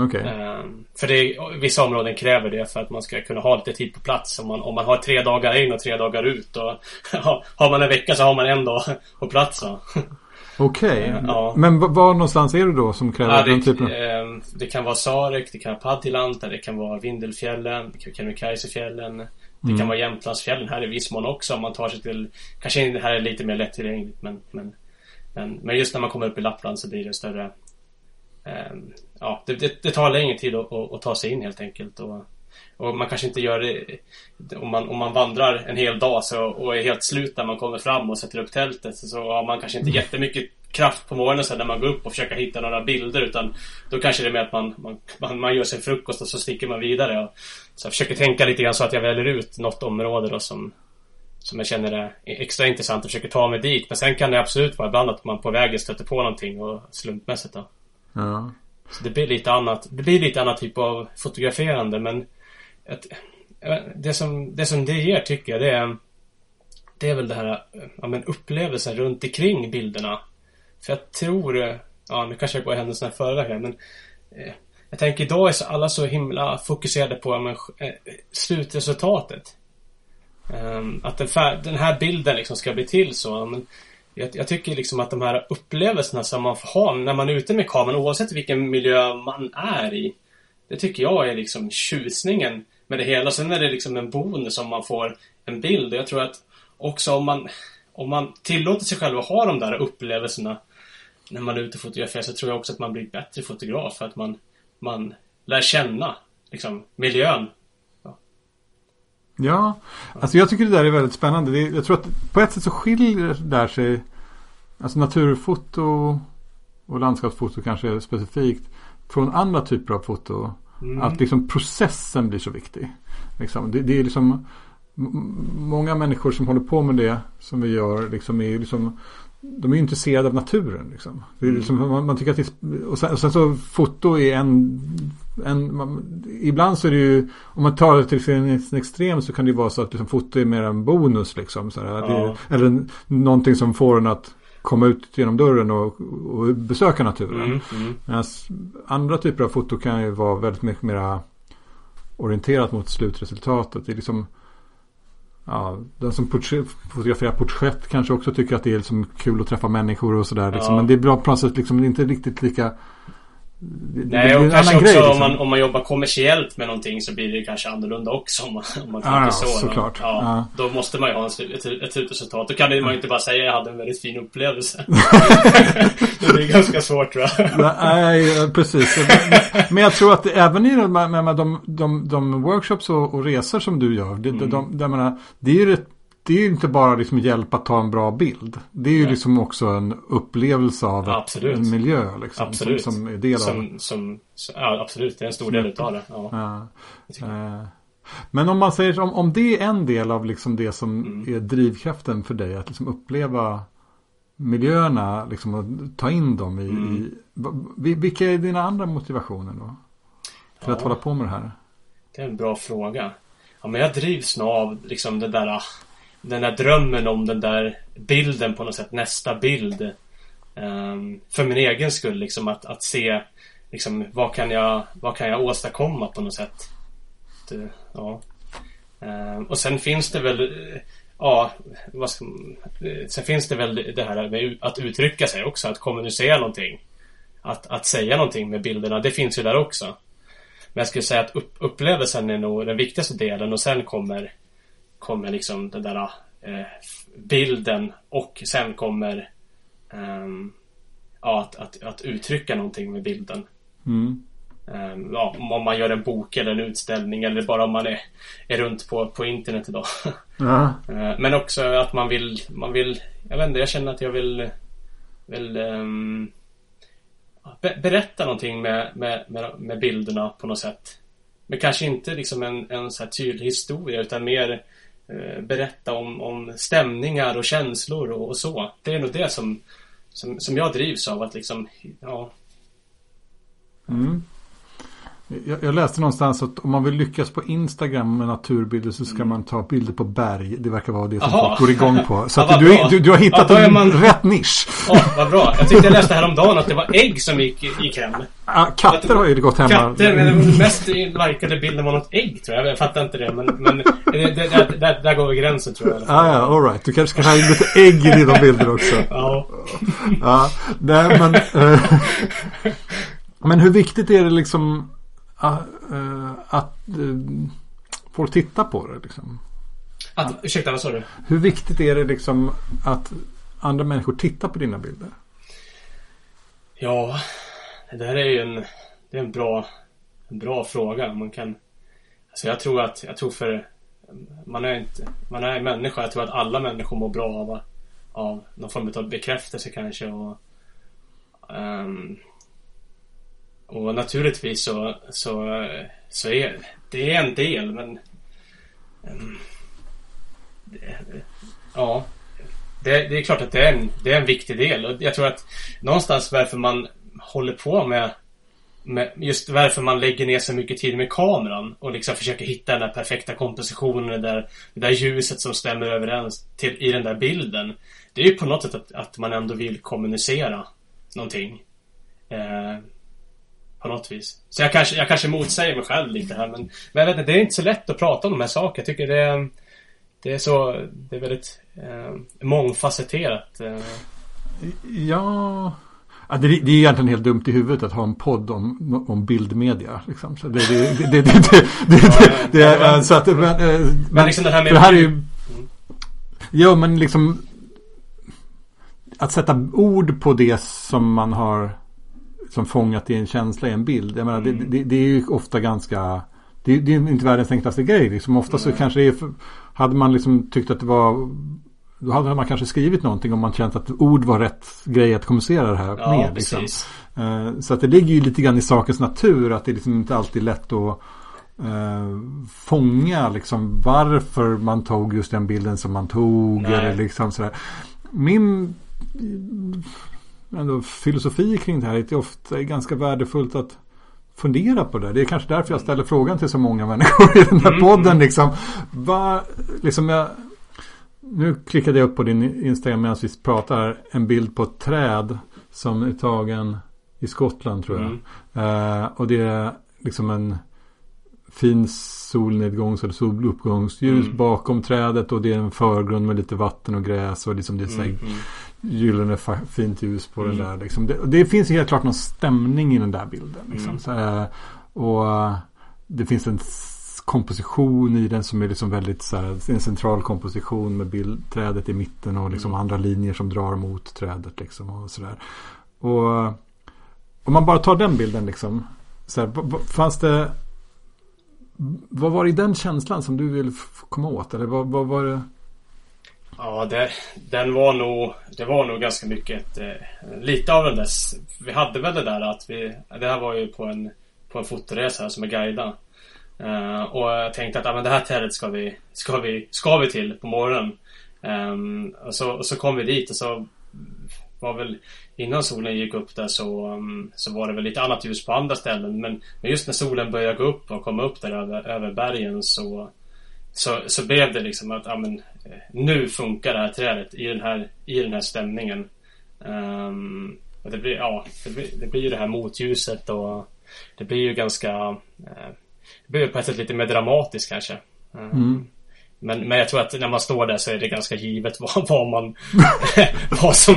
Okej. Ehm, för det, vissa områden kräver det för att man ska kunna ha lite tid på plats. Om man, om man har tre dagar in och tre dagar ut. Och, har man en vecka så har man en dag på plats. Va? Okej. Ja. Men var någonstans är du då som kräver Ja, den typen av... det, ehm, det kan vara Sarek, det kan vara Padjelanta, det kan vara Vindelfjällen, Kebnekaisefjällen. Det Mm. kan vara Jämtlandsfjällen här i viss mån också om man tar sig till... Kanske det här är lite mer lättillgängligt men, men, men, men just när man kommer upp i Lappland så blir det större... ehm, ja, det, det, det tar längre tid att, att, att ta sig in helt enkelt. Och, och man kanske inte gör det... Om man, om man vandrar en hel dag så, och är helt slut när man kommer fram och sätter upp tältet så har man kanske inte jättemycket kraft på morgonen sen när man går upp och försöker hitta några bilder utan då kanske det är med att man, man, man, man gör sin frukost och så sticker man vidare. Och, så jag försöker tänka lite grann så att jag väljer ut något område då som som jag känner är extra intressant och försöker ta mig dit. Men sen kan det absolut vara ibland att man på vägen stöter på någonting och slumpmässigt då. Ja. Så det blir lite annat. Det blir lite annat typ av fotograferande men ett, det, som, det som det ger tycker jag det är Det är väl det här ja, men upplevelsen runt omkring bilderna. För jag tror Ja nu kanske jag går händelserna i förväg här men eh, Jag tänker idag är så alla så himla fokuserade på ja, men, eh, slutresultatet. Um, att den, fär, den här bilden liksom ska bli till så. Men jag, jag tycker liksom att de här upplevelserna som man får ha när man är ute med kameran oavsett vilken miljö man är i. Det tycker jag är liksom tjusningen med det hela. Sen är det liksom en bonus om man får en bild. Jag tror att också om man, om man tillåter sig själv att ha de där upplevelserna när man är ute och fotograferar så tror jag också att man blir bättre fotograf för att man, man lär känna liksom miljön. Ja, alltså jag tycker det där är väldigt spännande. Det, jag tror att på ett sätt så skiljer det där sig Alltså naturfoto och landskapsfoto kanske specifikt från andra typer av foto. Mm. Att liksom processen blir så viktig. Liksom, det, det är liksom Många människor som håller på med det som vi gör liksom är liksom de är ju intresserade av naturen. Liksom. Det är liksom, man, man tycker att är, och, sen, och sen så foto är en, en man, Ibland så är det ju Om man tar det till sin extrem så kan det ju vara så att liksom, foto är mer en bonus. Liksom, så här, Ja. det, eller någonting som får en att komma ut genom dörren och, och besöka naturen. Mm, mm. Medan andra typer av foto kan ju vara väldigt mycket mer orienterat mot slutresultatet. Det är liksom Ja, den som fotograferar porträtt kanske också tycker att det är liksom kul att träffa människor och sådär. Liksom. Ja. Men det är bra på något sätt liksom inte riktigt lika... Det, Nej, och kanske också grej, om, liksom. man, om man jobbar kommersiellt med någonting så blir det kanske annorlunda också om man, om man tänker ja, så. såklart. Ja, Ja. Då måste man ju ha en, ett, ett slutresultat. Då kan man ju inte bara säga jag hade en väldigt fin upplevelse. det är ganska svårt tror jag. Nej, precis. Men- jag tror att även i de, med, med de, de, de workshops och, och resor som du gör. Det, Mm. de, de, menar, det är ju rätt- det är ju inte bara liksom hjälp att ta en bra bild. Det är ju Nej. liksom också en upplevelse av Absolut. en miljö. Liksom, Absolut. Som, som är del av Som, som, ja, absolut. Det är en stor del utav det. Ja. Ja. Eh, Men om man säger om, om det är en del av liksom det som Mm. är drivkraften för dig. Att liksom uppleva miljöerna. Liksom, och ta in dem i, Mm. i Vilka är dina andra motivationer då? För att Ja. hålla på med det här? Det är en bra fråga. Ja, men jag drivs nog av liksom den där den där drömmen om den där bilden på något sätt, nästa bild. Um, för min egen skull liksom att, att se liksom vad kan jag, vad kan jag åstadkomma på något sätt. Det, eh, ja. Um, och sen finns det väl eh, Ja, vad ska, eh, sen finns det väl det här med att uttrycka sig också, att kommunicera någonting. Att, att säga någonting med bilderna, det finns ju där också. Men jag skulle säga att upp, upplevelsen är nog den viktigaste delen och sen kommer Kommer liksom den där eh, bilden och sen kommer ehm, Ja, att, att, att uttrycka någonting med bilden. Mm. Ehm, ja, om- man gör en bok eller en utställning eller bara om man är, är runt på, på internet idag. Eh, Men också att man vill, man vill, jag vet inte, jag känner att jag vill väl um, be berätta någonting med, med, med, med, bilderna på något sätt. Men kanske inte liksom en, en så här tydlig historia utan mer uh, Eh, berätta om, om stämningar och känslor och, och, så. Det är nog det som, som, som jag drivs av att liksom, ja. Jag, jag, läste någonstans att om man vill lyckas på Instagram med naturbilder så ska mm. man ta bilder på berg. Det verkar vara det som Aha. folk går igång på. Så ja, du, du, du, har hittat ja, en man... rätt nisch. Ja, vad bra. Jag tyckte jag läste häromdagen att det var ägg som gick, gick hem. Ja, katter har ju gått hemma. Katter, men den mest likade bilden var något ägg tror jag. Jag fattar inte det. Men, men det, där, där, där går vi gränsen tror jag. Ah, ja, alright. Du kanske ska ha in lite ägg i dina bilder också. Ja. ja nej, men, äh, men hur viktigt är det liksom att uh, folk tittar på det. Liksom. Att, ursäkta, vad sa du? Hur viktigt är det liksom att andra människor tittar på dina bilder? Ja, det där är ju en, det är en bra, en bra fråga. Man kan, alltså jag tror att, jag tror för, man är inte, man är människa. Jag tror att alla människor mår bra av, av någon form av bekräftelse kanske och um, och naturligtvis så, så, så är det är en del men... Um, det, ja. Det, det, är klart att det är, en, det är en viktig del och jag tror att någonstans varför man håller på med, med just varför man lägger ner så mycket tid med kameran och liksom försöker hitta den där perfekta kompositionen, det där, det där ljuset som stämmer överens till, i den där bilden. Det är ju på något sätt att, att man ändå vill kommunicera någonting. Eh, på något vis. Så jag kanske, jag kanske motsäger mig själv lite här men, men jag vet inte, det är inte så lätt att prata om de här sakerna. Jag tycker det är, det är så, det är väldigt eh, mångfacetterat. Eh. Ja, Ja, det, är egentligen helt dumt i huvudet att ha en podd om, om bildmedia. Liksom. Så det, det, det, det, det, det, är, så att, men, men liksom det här med... Det här är ju, mm. Ja, men liksom att sätta ord på det som man har som fångat i en känsla i en bild. Jag menar, mm. det, det, det, är ju ofta ganska det, det, är inte världens enklaste grej. Liksom. Ofta mm. så kanske det är, hade man liksom tyckt att det var då hade man kanske skrivit någonting om man känt att ord var rätt grej att kommunicera det här ja, med. Liksom. Uh, så att det ligger ju lite grann i sakens natur att det liksom inte alltid är lätt att uh, fånga liksom varför man tog just den bilden som man tog. Eller liksom sådär. Min ändå filosofi kring det här. Det är ofta ganska värdefullt att fundera på det. Det är kanske därför jag ställer frågan till så många människor i den här mm. podden. Liksom, va, liksom jag, nu klickade jag upp på din Instagram medan vi pratar. En bild på ett träd som är tagen i Skottland tror jag. Mm. Uh, och det är liksom en fin solnedgångs eller soluppgångsljus mm. bakom trädet och det är en förgrund med lite vatten och gräs och liksom det är mm gyllene fint ljus på mm. den där. Liksom. Det, det, finns helt klart någon stämning i den där bilden. Liksom. Mm. Så, eh, och eh, det finns en komposition i den som är liksom väldigt så här, en central komposition med bild, trädet i mitten och liksom mm. andra linjer som drar mot trädet. Liksom, och sådär. Och om man bara tar den bilden liksom. Så här, fanns det vad var det i den känslan som du vill komma åt? Eller vad, vad var det? Ja, det, den var nog... Det var nog ganska mycket eh, lite av den där... Vi hade väl det där att vi... Det här var ju på en, på en fotoresa här som är guidad. Eh, och jag tänkte att ah, men det här trädet ska vi, ska, vi, ska vi till på morgonen. Eh, och, så, och så kom vi dit och så var väl innan solen gick upp där så, um, så var det väl lite annat ljus på andra ställen. Men, men just när solen började gå upp och komma upp där över, över bergen så, så, så blev det liksom att, ja men nu funkar det här trädet i den här, i den här stämningen. Um, och det blir, ja, det blir, det blir ju det här motljuset och det blir ju ganska, uh, det blir på ett sätt lite mer dramatiskt kanske. Um, mm. Men, men jag tror att när man står där så är det ganska givet vad, vad man vad som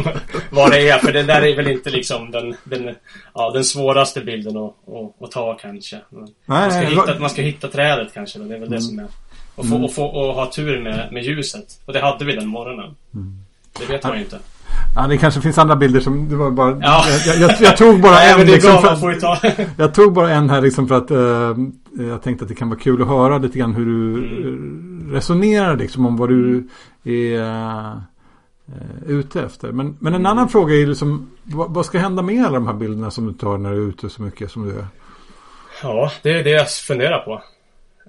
vad det är. För det där är väl inte liksom den, den, ja, den svåraste bilden att, att, att ta kanske. Man, ska hitta, man ska hitta trädet kanske. Det är väl mm. det som är och få, mm. och få och ha tur med, med ljuset. Och det hade vi den morgonen. Mm. Det vet man ju inte. Ja, det kanske finns andra bilder som det var bara... Ja. Jag, jag, jag tog bara en. liksom, för, jag tog bara en här liksom för att uh, jag tänkte att det kan vara kul att höra lite grann hur du mm. resonerar liksom om vad du är... Uh, eh, ute efter. Men, men en annan fråga är liksom vad, vad ska hända med alla de här bilderna som du tar när du är ute så mycket som du är? Ja, det är det jag funderar på.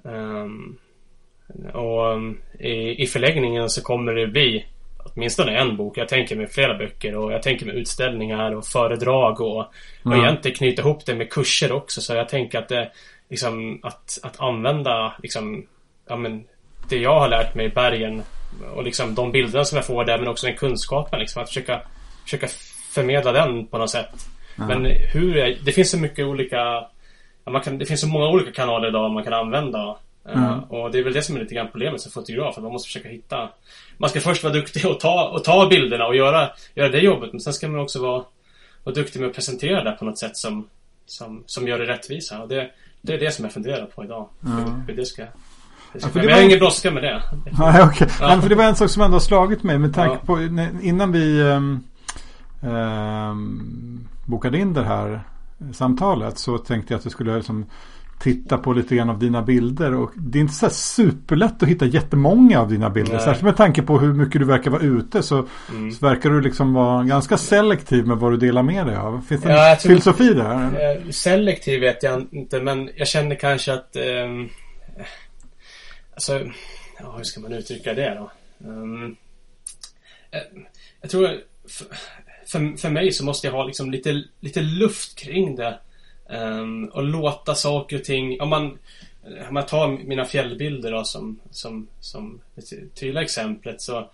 Um, och um, i, i förlängningen så kommer det bli åtminstone en bok. Jag tänker mig flera böcker och jag tänker mig utställningar och föredrag och, mm. och egentligen knyta ihop det med kurser också. Så jag tänker att det liksom att, att använda liksom ja men det jag har lärt mig i bergen och liksom de bilderna som jag får där men också den kunskapen liksom att försöka försöka förmedla den på något sätt. Mm. Men hur det finns så mycket olika man kan, det finns så många olika kanaler idag man kan använda Mm. Uh, och det är väl det som är lite grann problemet som fotograf. Att man måste försöka hitta... Man ska först vara duktig och ta, och ta bilderna och göra, göra det jobbet. Men sen ska man också vara, vara duktig med att presentera det på något sätt som, som, som gör det rättvisa. Och det, det är det som jag funderar på idag. Mm. Hur, hur det ska... Det ska ja, men jag har ingen brådska med det. Nej, okay. ja. för det var en sak som ändå har slagit mig med tanke ja. på innan vi um, um, bokade in det här samtalet så tänkte jag att vi skulle liksom titta på lite grann av dina bilder och det är inte så superlätt att hitta jättemånga av dina bilder. Nej. Särskilt med tanke på hur mycket du verkar vara ute så, mm. så verkar du liksom vara ganska selektiv med vad du delar med dig av. Finns det ja, en filosofi där? Eh, selektiv vet jag inte men jag känner kanske att um, Alltså ja, hur ska man uttrycka det då? Um, jag tror för, för mig så måste jag ha liksom lite, lite luft kring det. Um, och låta saker och ting, om man, om man tar mina fjällbilder då som, som, som det tydliga exemplet så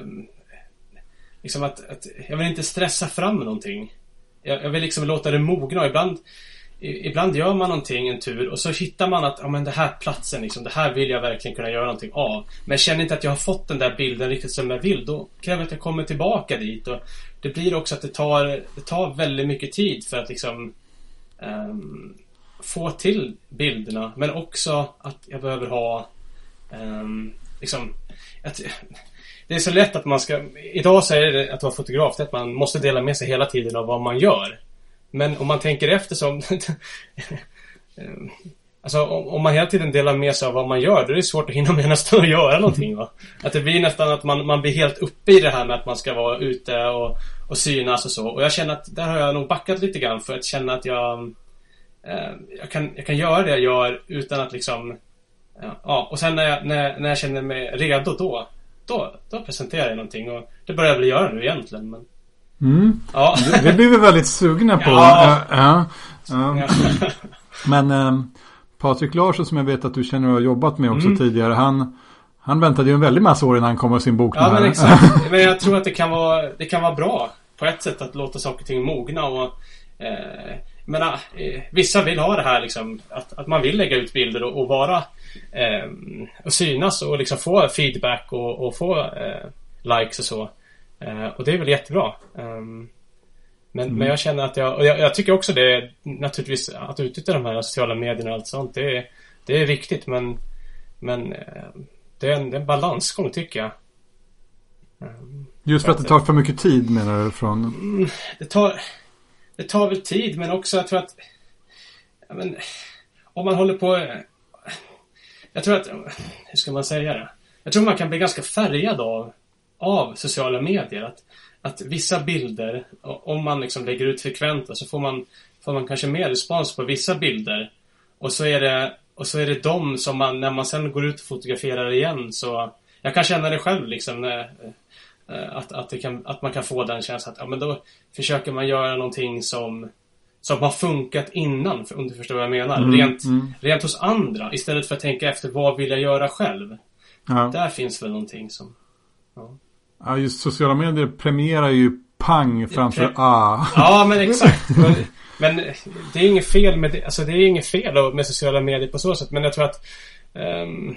um, Liksom att, att, jag vill inte stressa fram någonting. Jag, jag vill liksom låta det mogna och ibland Ibland gör man någonting en tur och så hittar man att ja, men det här platsen, liksom, det här vill jag verkligen kunna göra någonting av. Men jag känner inte att jag har fått den där bilden riktigt som jag vill. Då kräver att jag kommer tillbaka dit. Och det blir också att det tar, det tar väldigt mycket tid för att liksom um, få till bilderna. Men också att jag behöver ha um, liksom att, det är så lätt att man ska... Idag så är det att vara fotograf, det att man måste dela med sig hela tiden av vad man gör. Men om man tänker efter som... Ehm, alltså om, om, man hela tiden delar med sig av vad man gör, då är det svårt att hinna med nästan att göra någonting va. Att det blir nästan att man, man blir helt uppe i det här med att man ska vara ute och, och synas och så. Och jag känner att där har jag nog backat lite grann för att känna att jag Eh, jag, kan, jag kan göra det jag gör utan att liksom... Ja, och sen när jag, när, när jag känner mig redo då, då, då presenterar jag någonting. Och det börjar jag väl göra nu egentligen. Men... Mm. Ja. Det, det blir vi väldigt sugna på. Ja. ja. ja. Men eh, Patrik Larsson som jag vet att du känner och har jobbat med också mm. tidigare. Han, han väntade ju en väldig massa år innan han kom med sin bok. Ja, men exakt. men jag tror att det kan, vara, det kan vara bra på ett sätt att låta saker och ting mogna. Och, eh, men äh, vissa vill ha det här liksom att, att man vill lägga ut bilder och, och vara eh, och synas och liksom få feedback och, och få eh, likes och så. Eh, och det är väl jättebra. Um, men, mm. men jag känner att jag, och jag, jag, tycker också det naturligtvis att utnyttja de här sociala medierna och allt sånt. Det är, det är viktigt men, men eh, det, är en, det är en balansgång tycker jag. Um, Just för att, det tar för mycket tid menar du? Från... Mm, det tar det tar väl tid men också jag tror att men, om man håller på jag tror att, hur ska man säga det? Jag tror man kan bli ganska färgad av, av sociala medier. Att, att vissa bilder, om man liksom lägger ut frekvent så får man, får man kanske mer respons på vissa bilder. Och så är det, och så är det de som man, när man sen går ut och fotograferar igen så jag kan känna det själv liksom när, Eh, att, att, kan, att man kan få den känslan att ja, men då försöker man göra någonting som som har funkat innan, om du förstår vad jag menar. Mm, rent, mm. rent hos andra istället för att tänka efter vad vill jag göra själv. Ja. Där finns väl någonting som... Ja. Ja, just sociala medier premierar ju pang framför Pre A. Ja, men exakt. men, men, det är inget fel med det. Alltså det är inget fel med sociala medier på så sätt. Men jag tror att um,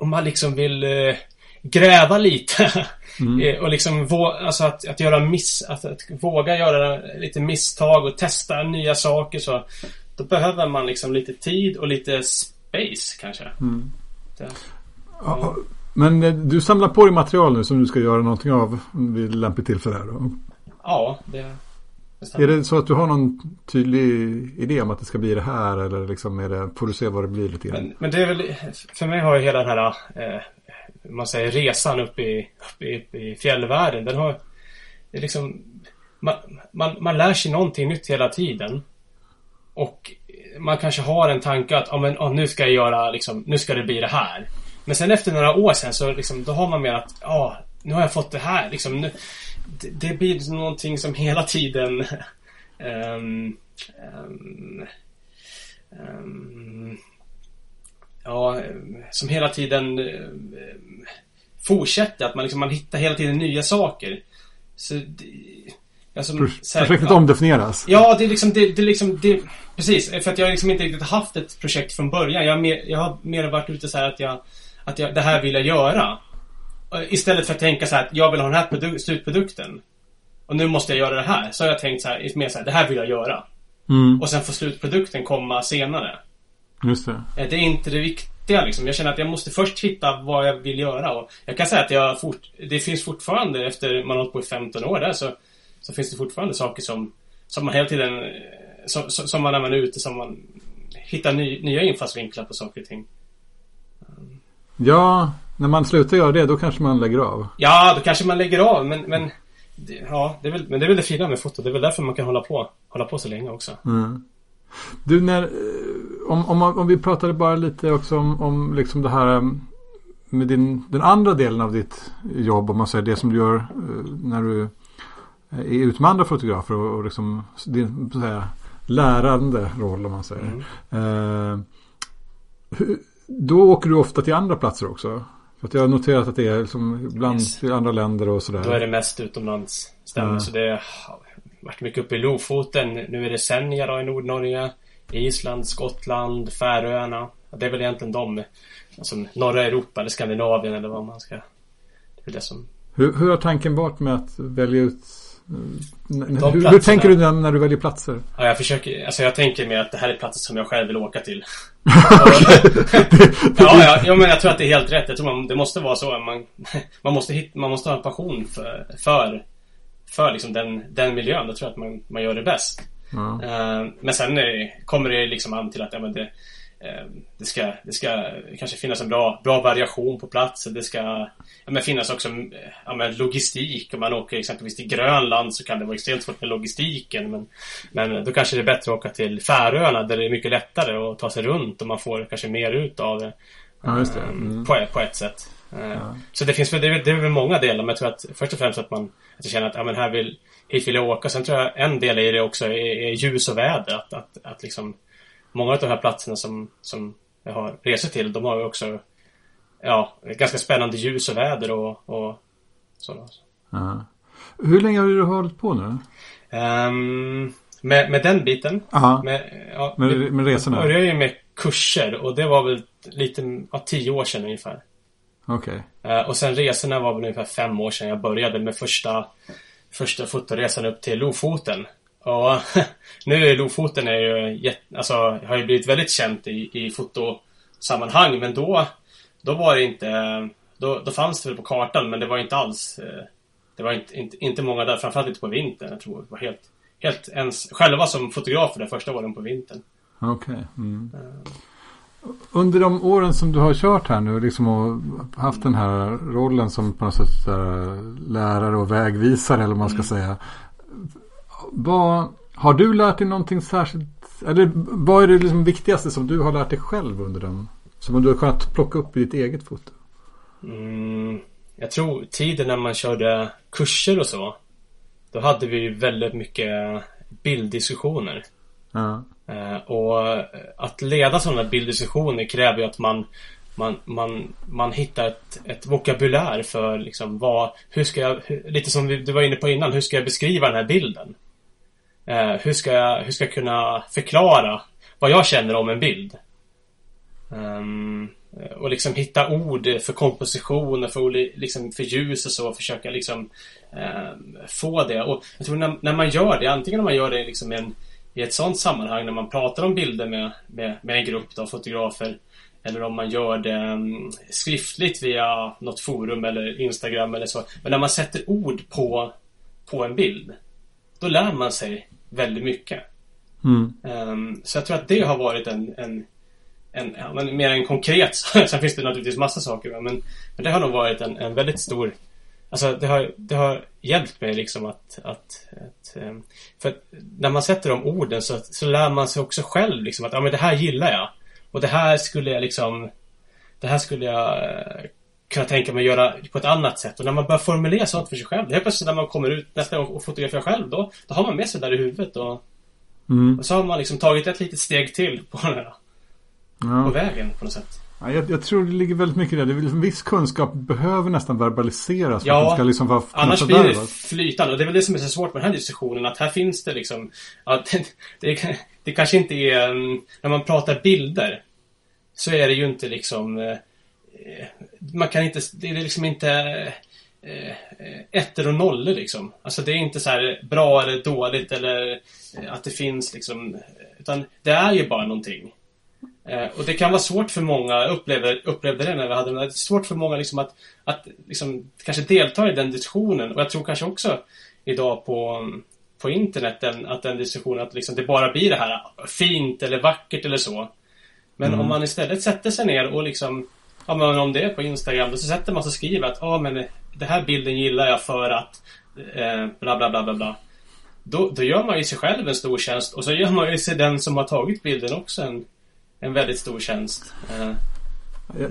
om man liksom vill uh, gräva lite Mm. Eh, och liksom alltså att, att göra miss, att, att våga göra lite misstag och testa nya saker så. Då behöver man liksom lite tid och lite space kanske. Mm. Det, ja. Men eh, du samlar på dig material nu som du ska göra någonting av vid lämpligt tillfälle? Då. Ja, det, det Är det så att du har någon tydlig idé om att det ska bli det här eller liksom är det, får du se vad det blir lite grann? Men, men det är väl, för mig har ju hela den här eh, man säger, resan upp i, upp i, upp i fjällvärlden. Den har... Det är liksom... Man, man, man lär sig någonting nytt hela tiden. Och man kanske har en tanke att, ja men, oh, nu ska jag göra, liksom, nu ska det bli det här. Men sen efter några år sen så liksom, då har man mer att, ja, nu har jag fått det här liksom. Nu, det, det blir någonting som hela tiden um, um, um, ja, som hela tiden uh, fortsätter. Att man liksom, man hittar hela tiden nya saker. Så det, alltså, Projektet ja, omdefinieras? Ja, det är liksom, det, det liksom, det, precis. För att jag liksom inte riktigt haft ett projekt från början. Jag, mer, jag har mer varit ute så här att jag, att jag, det här vill jag göra. Istället för att tänka så här att jag vill ha den här produ slutprodukten. Och nu måste jag göra det här. Så har jag tänkt så här, mer så här, det här vill jag göra. Mm. Och sen får slutprodukten komma senare. Just det. Eh, det är inte det viktiga liksom. Jag känner att jag måste först hitta vad jag vill göra. Och jag kan säga att jag fort, det finns fortfarande, efter man har hållit på i 15 år där, så, så finns det fortfarande saker som, som man hela tiden, eh, som, som man när man är ute, som man hittar ny, nya infallsvinklar på saker och ting. Ja, när man slutar göra det, då kanske man lägger av. Ja, då kanske man lägger av, men, men Ja, det är väl, men det är väl det fina med foto. Det är väl därför man kan hålla på, hålla på så länge också. Mm. Du, när, eh, om, om, om vi pratade bara lite också om, om liksom det här mm, med din, den andra delen av ditt jobb, om man säger det som du gör eh, när du är ute med andra fotografer och, och liksom din så säga, lärande roll om man säger. Mm. Eh, då åker du ofta till andra platser också? För att jag har noterat att det är liksom ibland yes. andra länder och sådär. Då är det mest utomlands. Stämmer. Mm. Så det har varit mycket uppe i Lofoten. Nu är det Senja då i Nordnorge. Island, Skottland, Färöarna. Det är väl egentligen de. Alltså norra Europa eller Skandinavien eller vad man ska... Det är det som... Hur, hur har tanken varit med att välja ut hur, hur, tänker du när du väljer platser? Ja, jag försöker, alltså jag tänker mer att det här är platser som jag själv vill åka till. ja, ja, ja, men jag tror att det är helt rätt. Jag tror man, det måste vara så. Man, man, måste, hit, man måste ha en passion för, för, för liksom den, den miljön. Då tror jag att man, man gör det bäst. Mm. Uh, men sen det, kommer det liksom an till att ja, men det, det, ska, det ska kanske finnas en bra, bra variation på platsen. Det ska ja, men finnas också ja, men logistik. Om man åker exempelvis till Grönland så kan det vara extremt svårt med logistiken. Men, men då kanske det är bättre att åka till Färöarna där det är mycket lättare att ta sig runt och man får kanske mer ut av det. Ja, det. Ehm, mm. På, på ett sätt. Ehm, ja. Så det finns det är, det är väl många delar men jag tror att först och främst att man att jag känner att ja, men här vill, hit vill jag åka. Sen tror jag en del i det också är, är ljus och väder. Att, att, att liksom Många av de här platserna som, som jag har resor till, de har ju också ja, ganska spännande ljus och väder och, och sådana. Ja. Hur länge har du hållit på nu? Um, med, med den biten. Aha. Med, ja, med, med resorna? Jag började ju med kurser och det var väl lite, ja, tio år sedan ungefär. Okej. Okay. Uh, och sen resorna var väl ungefär fem år sedan jag började med första, första fotoresan upp till Lofoten. Och nu är Lofoten är ju, alltså, har ju blivit väldigt känt i, i fotosammanhang men då då var det inte... Då, då fanns det väl på kartan men det var inte alls... Eh, det var inte, inte, inte många där, framförallt inte på vintern. Jag tror det var helt, helt ens själva som fotografer de första åren på vintern. Okej. Okay. Mm. Uh. Under de åren som du har kört här nu liksom och haft den här rollen som på något sätt lärare och vägvisare eller vad man ska mm. säga. Vad, har du lärt dig någonting särskilt? Eller vad är det liksom viktigaste som du har lärt dig själv under den som du har kunnat plocka upp i ditt eget foto? Mm, jag tror tiden när man körde kurser och så. Då hade vi väldigt mycket bilddiskussioner. Uh, och att leda sådana bilddiskussioner kräver ju att man man, man, man hittar ett, ett vokabulär för liksom vad, hur ska jag, hur, lite som du var inne på innan, hur ska jag beskriva den här bilden? Eh, hur, ska jag, hur ska jag kunna förklara vad jag känner om en bild? Um, och liksom hitta ord för komposition och för, liksom för ljus och så. Och försöka liksom um, få det. Och jag tror när, när, man gör det, antingen när man gör det liksom en, i ett sånt sammanhang när man pratar om bilder med, med, med en grupp av fotografer. Eller om man gör det um, skriftligt via något forum eller Instagram eller så. Men när man sätter ord på, på en bild. Då lär man sig väldigt mycket. Mm. Um, så jag tror att det har varit en, en en, ja, men mer en konkret Sen finns det naturligtvis massa saker men, men det har nog varit en, en väldigt stor Alltså det har, det har hjälpt mig liksom att, att, att ehm, För att när man sätter de orden så, så lär man sig också själv liksom att ja men det här gillar jag Och det här skulle jag liksom Det här skulle jag eh, kunna tänka mig göra på ett annat sätt. Och när man börjar formulera sånt för sig själv. Helt plötsligt när man kommer ut nästa gång och fotograferar själv. Då, då har man med sig det där i huvudet. Och, mm. och så har man liksom tagit ett litet steg till på den här, ja. På vägen på något sätt. Ja, jag, jag, tror det ligger väldigt mycket i det. liksom, viss kunskap behöver nästan verbaliseras. För ja, att den ska liksom vara annars blir det flytande. Och det är väl det som är så svårt med den här diskussionen. Att här finns det liksom... Att det, det, det kanske inte är... Mm, när man pratar bilder. Så är det ju inte liksom... Eh, man kan inte... Det är liksom inte... Eh, ettor och nollor liksom. Alltså det är inte så här bra eller dåligt eller eh, att det finns liksom... Utan det är ju bara någonting. Eh, och det kan vara svårt för många, upplevde, upplevde det när vi hade det är svårt för många liksom att, att liksom, kanske delta i den diskussionen. Och jag tror kanske också idag på, på internet den, att den diskussionen, att liksom det bara blir det här fint eller vackert eller så. Men mm. om man istället sätter sig ner och liksom, ja men om det är på Instagram, då så sätter man sig och skriver att ja men den här bilden gillar jag för att eh, bla bla bla bla bla. Då, då gör man ju sig själv en stor tjänst och så gör man ju sig den som har tagit bilden också en, en väldigt stor tjänst. Eh.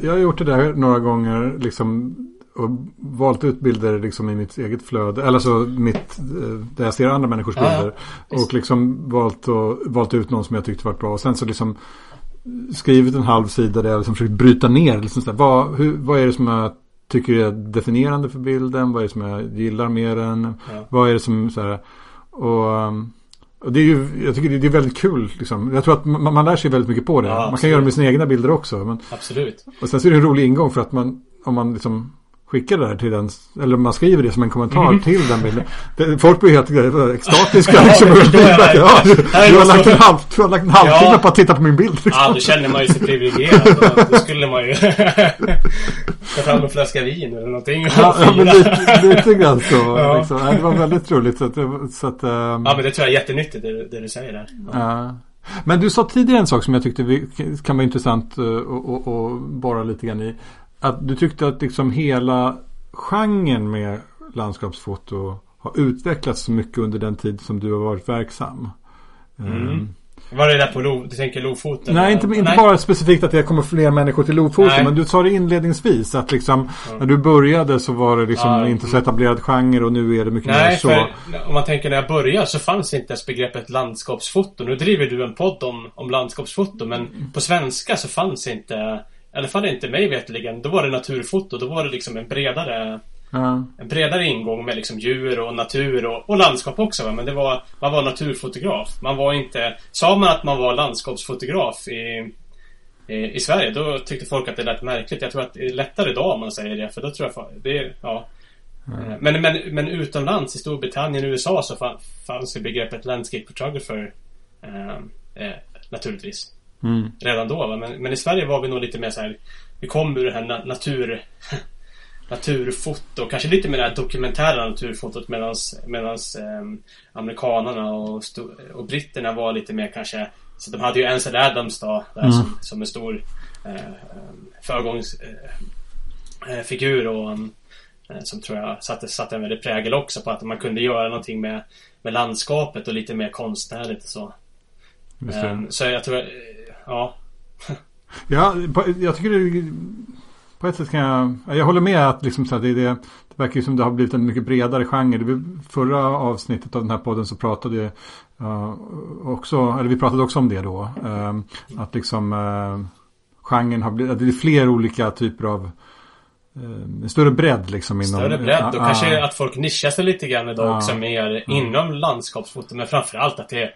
Jag, har gjort det där några gånger liksom och valt ut bilder liksom i mitt eget flöde. Eller så mitt, eh, där jag ser andra människors bilder. Ja, och liksom valt, och, valt ut någon som jag tyckte var bra. Och sen så liksom skrivit en halv sida där jag liksom försökt bryta ner. Liksom så här, vad, hur, vad är det som jag tycker är definierande för bilden? Vad är det som jag gillar med den? Ja. Vad är det som så här, och um, och det är ju, jag tycker det är väldigt kul. Liksom. Jag tror att man, man lär sig väldigt mycket på det. Ja, man kan göra det med sina egna bilder också. Men, absolut. Och sen så är det en rolig ingång för att man, om man liksom skickar det där till den, eller man skriver det som en kommentar mm. till den bilden. Det, folk blir helt extatiska. liksom, ja, du, du, har lagt en halv, du har lagt en halvtimme ja. på att titta på min bild. Liksom. Ja, då känner man ju sig privilegierad. Då skulle man ju ta fram en flaska vin eller någonting. Ja, ja men lite, lite grann så. Ja. Liksom. Det var väldigt roligt. Så att, så att, um... Ja, men det tror jag är jättenyttigt det, det du säger där. Ja. Men du sa tidigare en sak som jag tyckte kan vara intressant att borra lite grann i att du tyckte att liksom hela genren med landskapsfoto har utvecklats så mycket under den tid som du har varit verksam. Mm. Um, var det där på Lo, du tänker Lofoten? Nej, inte, inte nej. bara specifikt att det kommer fler människor till Lofoten. Nej. Men du sa det inledningsvis att liksom mm. när du började så var det liksom ja, inte så etablerad genre och nu är det mycket nej, mer så. För, om man tänker när jag började så fanns inte ens begreppet landskapsfoto. Nu driver du en podd om, om landskapsfoto men mm. på svenska så fanns inte i alla fall inte mig vetligen. Då var det naturfoto. Då var det liksom en bredare ja. En bredare ingång med liksom djur och natur och, och landskap också. Va? Men det var Man var naturfotograf. Man var inte Sa man att man var landskapsfotograf i i, i Sverige då tyckte folk att det lät märkligt. Jag tror att det är lättare idag om man säger det. För då tror jag det ja Mm. Men, men, men utomlands i Storbritannien och USA så fanns ju begreppet landscape photographer eh, eh, naturligtvis. Mm. Redan då va? Men, men, i Sverige var vi nog lite mer så här Vi kom ur det här na natur Naturfoto, kanske lite mer det här dokumentära naturfotot medans eh, Amerikanerna och, och britterna var lite mer kanske Så de hade ju Ansel Adams då där mm. som, som en stor eh, Föregångsfigur eh, eh och eh, som tror jag satte, satte en väldigt prägel också på att man kunde göra någonting med, med landskapet och lite mer konstnärligt och så. Um, så jag tror ja. ja, jag tycker det på ett sätt kan jag, jag håller med att liksom så här, det, det, det verkar ju som det har blivit en mycket bredare genre. Det, förra avsnittet av den här podden så pratade uh, också, eller vi pratade också om det då. Uh, att liksom uh, genren har blivit, det är fler olika typer av en större bredd liksom inom... Större bredd och kanske att folk nischar sig lite grann idag också mer inom landskapsfoto. Men framförallt att det är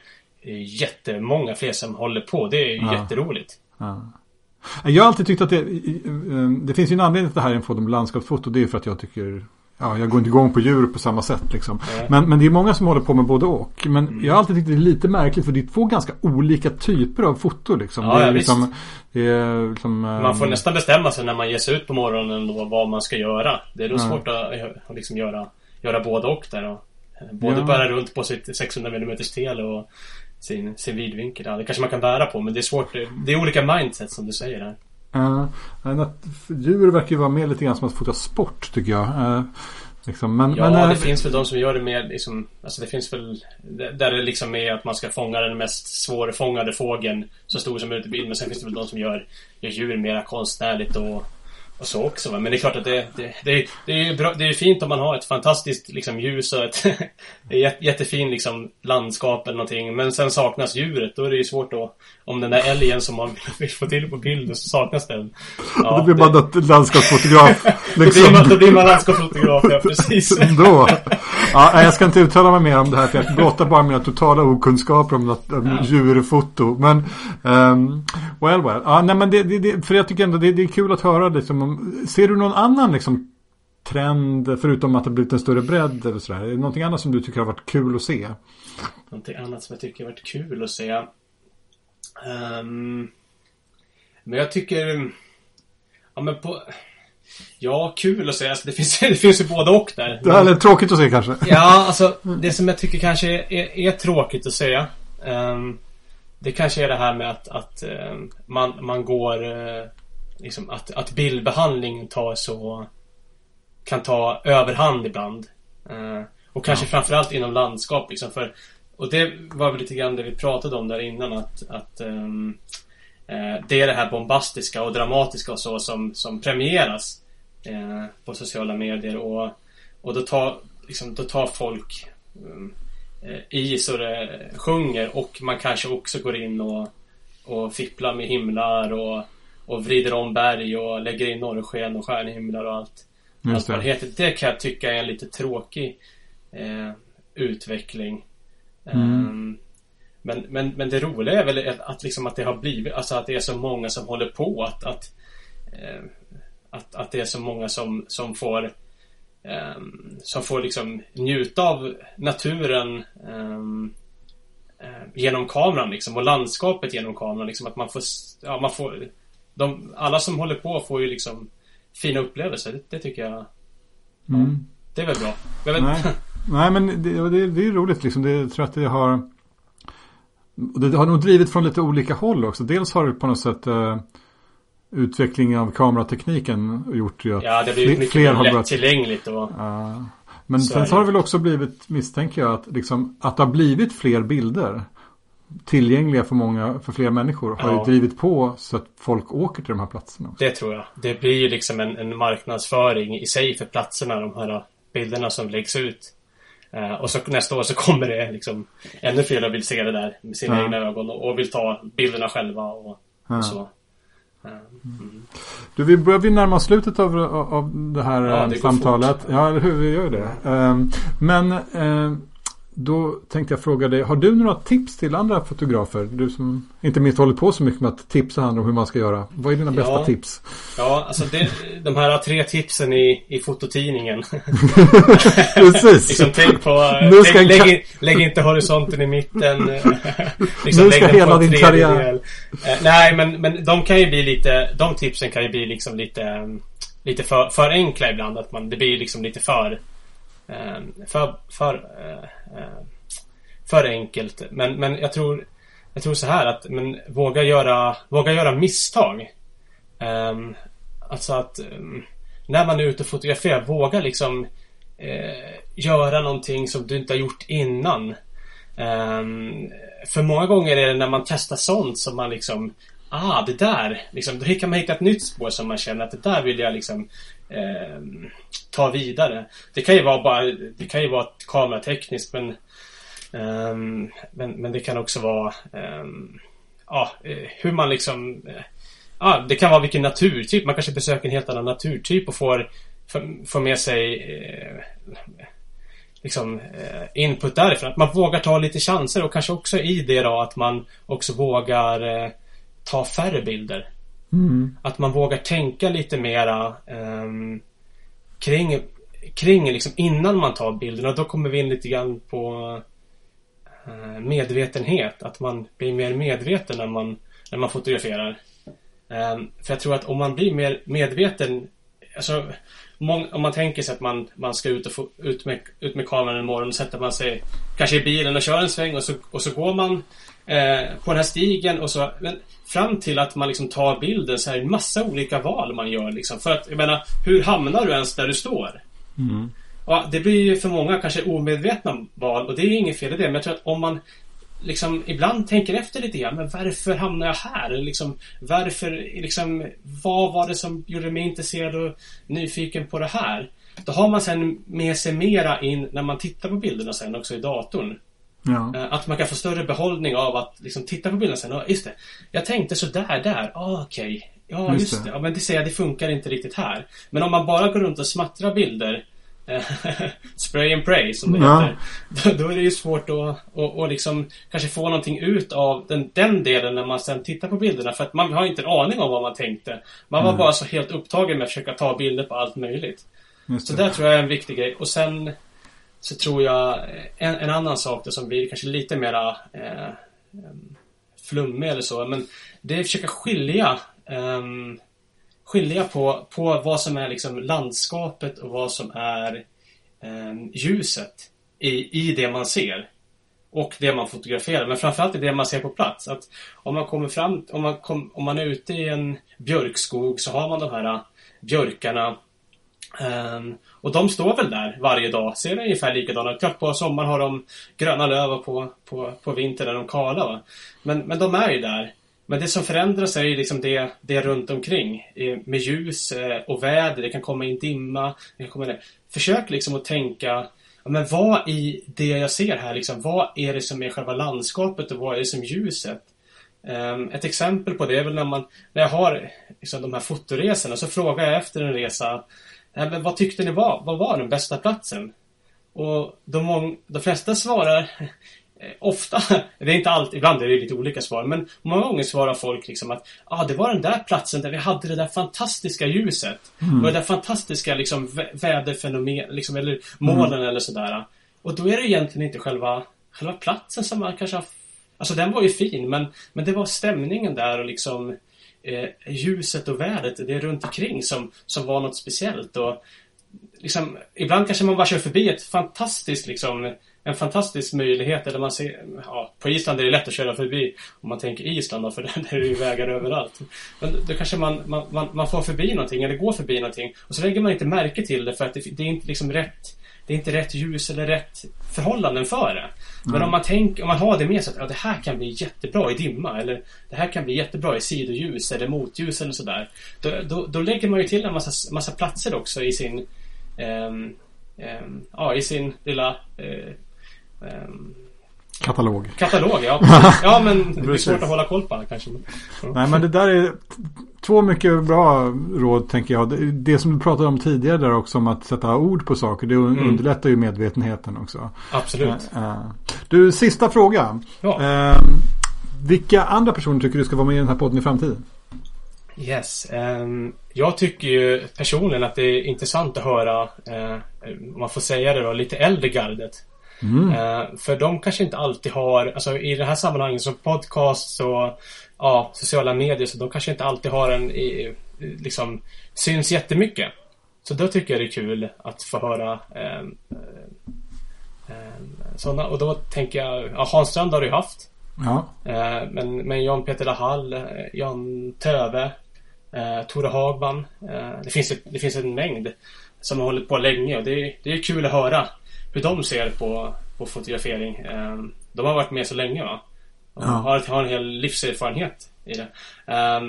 jättemånga fler som håller på. Det är ja. jätteroligt. Ja. Jag har alltid tyckt att det, det finns ju en anledning till det här info om landskapsfoto. Det är för att jag tycker Ja, jag går inte igång på djur på samma sätt liksom. Mm. Men, men det är många som håller på med både och. Men mm. jag har alltid tyckt det är lite märkligt för det är två ganska olika typer av foto liksom. Ja, det är ja, liksom, det är liksom man får nästan bestämma sig när man ger sig ut på morgonen då, vad man ska göra. Det är då ja. svårt att, att liksom göra, göra både och där. Och, både ja. bära runt på sitt 600 mm tele och sin, sin vidvinkel. Ja, det kanske man kan bära på men det är svårt. Det är olika mindset som du säger här. Uh, djur verkar ju vara mer lite grann som att fota sport tycker jag. Uh, liksom, men, ja, men, det uh, finns väl de som gör det mer liksom, Alltså det finns väl Där det liksom är att man ska fånga den mest svårfångade fågeln Så stor som möjligt i bild. Men sen finns det väl de som gör, gör djur mera konstnärligt och och så också. Men det är klart att det, det, det, det är bra, det är fint om man har ett fantastiskt liksom, ljus och ett jättefin liksom, landskap eller någonting. Men sen saknas djuret. Då är det ju svårt att... Om den där älgen som man vill få till på bilden så saknas den. Ja, då blir man det... landskapsfotograf. Liksom. då, blir man, då blir man landskapsfotograf, ja precis. då. Ja, jag ska inte uttala mig mer om det här för jag blottar bara mina totala okunskaper om, något, om ja. djurfoto. Men um, well well. Ja, nej, men det, det, det, för jag tycker ändå det, det är kul att höra liksom, Ser du någon annan liksom trend förutom att det blivit en större bredd eller sådär? Är det någonting annat som du tycker har varit kul att se? Någonting annat som jag tycker har varit kul att se? Um, men jag tycker... Ja men på... Ja, kul att se. Alltså, det, finns, det finns ju både och där. Det är tråkigt att se kanske. Ja, alltså det som jag tycker kanske är, är, är tråkigt att se. Um, det kanske är det här med att, att um, man, man går... Uh, liksom att, att bildbehandling tar så... Kan ta överhand ibland. Uh, och kanske ja. framförallt inom landskap liksom. För, och det var väl lite grann det vi pratade om där innan att, att um, uh, det är det här bombastiska och dramatiska och så som, som premieras uh, på sociala medier och, och då tar, liksom, då tar folk um, i så det sjunger och man kanske också går in och, och fipplar med himlar och och vrider om berg och lägger in norrsken och stjärnhimlar och allt. allt vad det heter. Det kan jag tycka är en lite tråkig eh, utveckling. Mm. Um, men, men, men det roliga är väl att, att, liksom att det har blivit, alltså att det är så många som håller på att att, eh, att, att det är så många som, som får um, som får liksom njuta av naturen um, genom kameran liksom och landskapet genom kameran liksom att man får, ja, man får de, alla som håller på får ju liksom fina upplevelser. Det, det tycker jag. Mm. Det är väl bra. Nej. Nej, men det, det, det är roligt liksom. Det, jag tror att det har. Det har nog drivit från lite olika håll också. Dels har det på något sätt uh, utvecklingen av kameratekniken gjort ju att Ja, det blir mycket fler mer lättillgängligt. Och... Uh, men sen så har det väl också blivit, misstänker jag, att, liksom, att det har blivit fler bilder tillgängliga för många, för fler människor har ja. ju drivit på så att folk åker till de här platserna. Det tror jag. Det blir ju liksom en, en marknadsföring i sig för platserna, de här bilderna som läggs ut. Uh, och så nästa år så kommer det liksom ännu fler och vill se det där med sina ja. egna ögon och, och, vill ta bilderna själva och, ja. och så. Uh, mm. Du, vi börjar bli närma slutet av, av det här ja, det samtalet. Ja, eller hur? Vi gör det. Uh, men då tänkte jag fråga dig, har du några tips till andra fotografer? Du som inte minst håller på så mycket med att tipsa andra om hur man ska göra. Vad är dina ja, bästa tips? Ja, alltså det, de här tre tipsen i, i fototidningen. Precis. liksom, tänk på, nu ska tänk, lägg, lägg, inte horisonten i mitten. liksom, nu ska hela din karriär. Eh, nej, men, men de kan ju bli lite, de tipsen kan ju bli liksom lite, lite för, för enkla ibland. Att man, det blir liksom lite för Ehm, för, för, eh, eh, för enkelt. Men, men jag tror jag tror så här att men, våga, göra, våga göra misstag. Ehm, alltså att ehm, när man är ute och fotograferar, våga liksom eh, göra någonting som du inte har gjort innan. För många gånger är det när man testar sånt som man liksom Ah, det där! Liksom, då kan man hitta ett nytt spår som man känner att det där vill jag liksom eh, ta vidare. Det kan ju vara bara, det kan ju vara kameratekniskt men eh, men, men det kan också vara ehm, ja, eh, hur man liksom eh, Ja, det kan vara vilken naturtyp. Man kanske besöker en helt annan naturtyp och får, får med sig eh, liksom eh, input därifrån. Att man vågar ta lite chanser och kanske också i det då att man också vågar eh, ta färre bilder. Mm. Att man vågar tänka lite mera um, kring, kring liksom innan man tar bilderna. Då kommer vi in lite grann på uh, medvetenhet. Att man blir mer medveten när man, när man fotograferar. Um, för jag tror att om man blir mer medveten alltså, mång, om man tänker sig att man, man ska ut, och få, ut, med, ut med kameran en morgon och sätter man sig kanske i bilen och kör en sväng och så, och så går man eh, på den här stigen och så men fram till att man liksom tar bilden så är det en massa olika val man gör liksom. För att, jag menar, hur hamnar du ens där du står? Mm. Ja, det blir ju för många kanske omedvetna val och det är inget fel i det. Men jag tror att om man liksom ibland tänker efter lite grann. Men varför hamnar jag här? Liksom, varför, liksom, vad var det som gjorde mig intresserad och nyfiken på det här? Då har man sen med sig mera in när man tittar på bilderna sen också i datorn. Ja. Eh, Att man kan få större behållning av att liksom titta på bilderna sen. Ja, just det. Jag tänkte så där. Ah, okej. Ja, Just just, det. det. Ja, men det säger jag, det funkar inte riktigt här. Men om man bara går runt och smattrar bilder eh, Spray and pray som det Ja. heter. Då, då är det ju svårt att, att, att liksom kanske få någonting ut av den, den delen när man sen tittar på bilderna. För att man har inte en aning om vad man tänkte. Man var bara så helt upptagen med att försöka ta bilder på allt möjligt. Just Så det. där tror jag är en viktig grej. Och sen så tror jag eh, en, en annan sak som blir kanske lite mera eh, flummig eller så. Men det är att försöka skilja eh, skilja på, på vad som är liksom landskapet och vad som är eh, ljuset i, i det man ser. Och det man fotograferar. Men framförallt i det man ser på plats. Att om man kommer fram, om man, kom, om man är ute i en björkskog så har man de här eh, björkarna Um, och de står väl där varje dag. Ser ungefär likadana ut. Klart på sommaren har de gröna löv och på, på, på vintern är de kala. Va? Men, men de är ju där. Men det som förändras är ju liksom det, det runt omkring. Med ljus eh, och väder. Det kan komma in dimma. Det kan komma in. Försök liksom att tänka men vad i det jag ser här, liksom, vad är det som är själva landskapet och vad är det som ljuset? Um, ett exempel på det är väl när, man, när jag har liksom, de här fotoresorna så frågar jag efter en resa Nej, men vad tyckte ni var, vad var den bästa platsen? Och de, de flesta svarar eh, Ofta, det är inte alltid, ibland är det lite olika svar, men många gånger svarar folk liksom att ah, det var den där platsen där vi hade det där fantastiska ljuset. Och det där fantastiska liksom vä- väderfenomen, liksom, eller molnen eller sådär. Och då är det egentligen inte själva, själva platsen som man kanske har... Alltså den var ju fin, men, men det var stämningen där och liksom eh, ljuset och vädret, det runt omkring som, som var något speciellt. Och liksom, ibland kanske man bara kör förbi ett fantastiskt liksom, en fantastisk möjlighet. Eller man ser, ja, på Island är det lätt att köra förbi om man tänker Island då, för där är det ju vägar överallt. Men då kanske man, man, man, man får förbi någonting eller går förbi någonting och så lägger man inte märke till det för att det, det är inte liksom rätt det är inte rätt ljus eller rätt förhållanden för det. Men om man tänker, om man har det med sig att ja, det här kan bli jättebra i dimma eller det här kan bli jättebra i sidoljus eller motljus eller sådär. Då, då, då lägger man ju till en massa, massa platser också i sin ehm, ehm, ja, i sin lilla ehm, Katalog. katalog. Ja, ja men det är svårt att hålla koll på alla kanske. Ja. Nej men det där är två mycket bra råd tänker jag. Det, det som du pratade om tidigare där också om att sätta ord på saker. Det underlättar ju medvetenheten också. Absolut. Eh, eh. Du, sista fråga. Ja. Eh, vilka andra personer tycker du ska vara med i den här podden i framtiden? Yes. ehm, jag tycker ju personligen att det är intressant att höra, eh, om man får säga det då, lite äldre gardet. Eh, för de kanske inte alltid har, alltså i det här sammanhanget som podcast och ja, sociala medier, så de kanske inte alltid har en, i, liksom, syns jättemycket. Så då tycker jag det är kul att få höra ehm, eh, ehm, sådana. Och då tänker jag, ja, Hans Strand har du ju haft. Ja. Eh, Men, men Jan Peter Lahall, eh, Jan Töve, eh, Tore Hagman. Eh, det, finns, ett- det finns en mängd som har hållit på länge och det är, det är kul att höra hur de ser på, på fotografering. Eh, de har varit med så länge va? De Ja. har, har en hel livserfarenhet i det. Eh,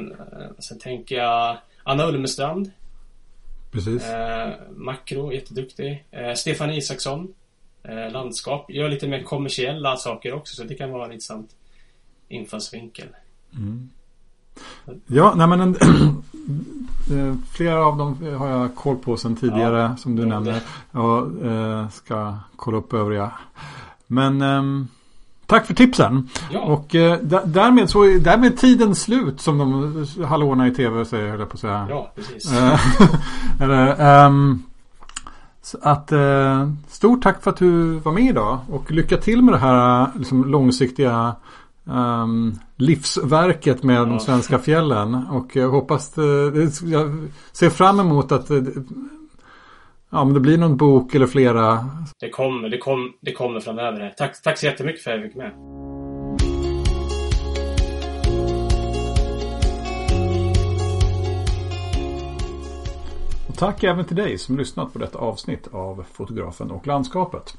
sen tänker jag Anna Ulmestrand, Precis. eh, Makro, jätteduktig. Stefan Isaksson, landskap. Gör lite mer kommersiella saker också så det kan vara en intressant infallsvinkel. Ja, nej men en, flera av dem har jag koll på sedan tidigare Ja, som du nämnde. Jag eh, ska kolla upp övriga. Men ehm, tack för tipsen. Ja. Och eh, därmed så är därmed tiden slut som de hallåorna i tv säger höll jag på att säga. Ja, precis. Eh, Eller, ehm, så att eh, stort tack för att du var med idag och lycka till med det här liksom, långsiktiga um, livsverket med ja. de svenska fjällen. Och jag hoppas, det, jag ser fram emot att Ja, men det blir någon bok eller flera. Det kommer, det, kom, det kommer framöver. Tack, tack så jättemycket för att jag fick med. Och tack även till dig som lyssnat på detta avsnitt av Fotografen och landskapet.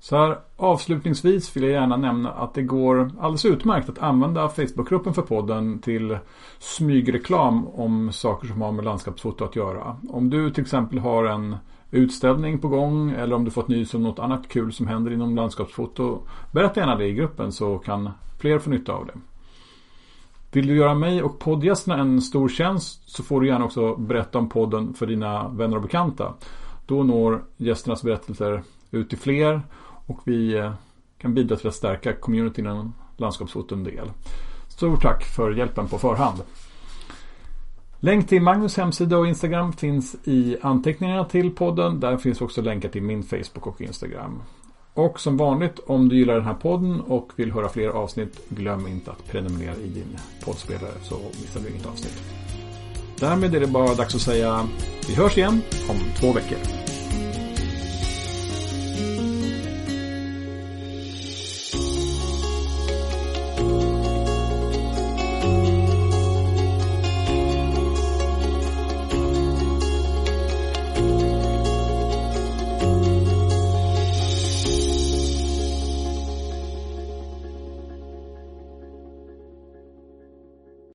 Så här avslutningsvis vill jag gärna nämna att det går alldeles utmärkt att använda Facebookgruppen för podden till smygreklam om saker som har med landskapsfoto att göra. Om du till exempel har en utställning på gång eller om du fått nys om något annat kul som händer inom landskapsfoto. Berätta gärna det i gruppen så kan fler få nytta av det. Vill du göra mig och poddgästerna en stor tjänst så får du gärna också berätta om podden för dina vänner och bekanta. Då når gästernas berättelser ut till fler och vi eh, kan bidra till att stärka communityn inom landskapsfoto en del. Stort tack för hjälpen på förhand. Länk till Magnus hemsida och Instagram finns i anteckningarna till podden. Där finns också länkar till min Facebook och Instagram. Och som vanligt, om du gillar den här podden och vill höra fler avsnitt, glöm inte att prenumerera i din poddspelare så missar du inget avsnitt. Därmed är det bara dags att säga vi hörs igen om två veckor.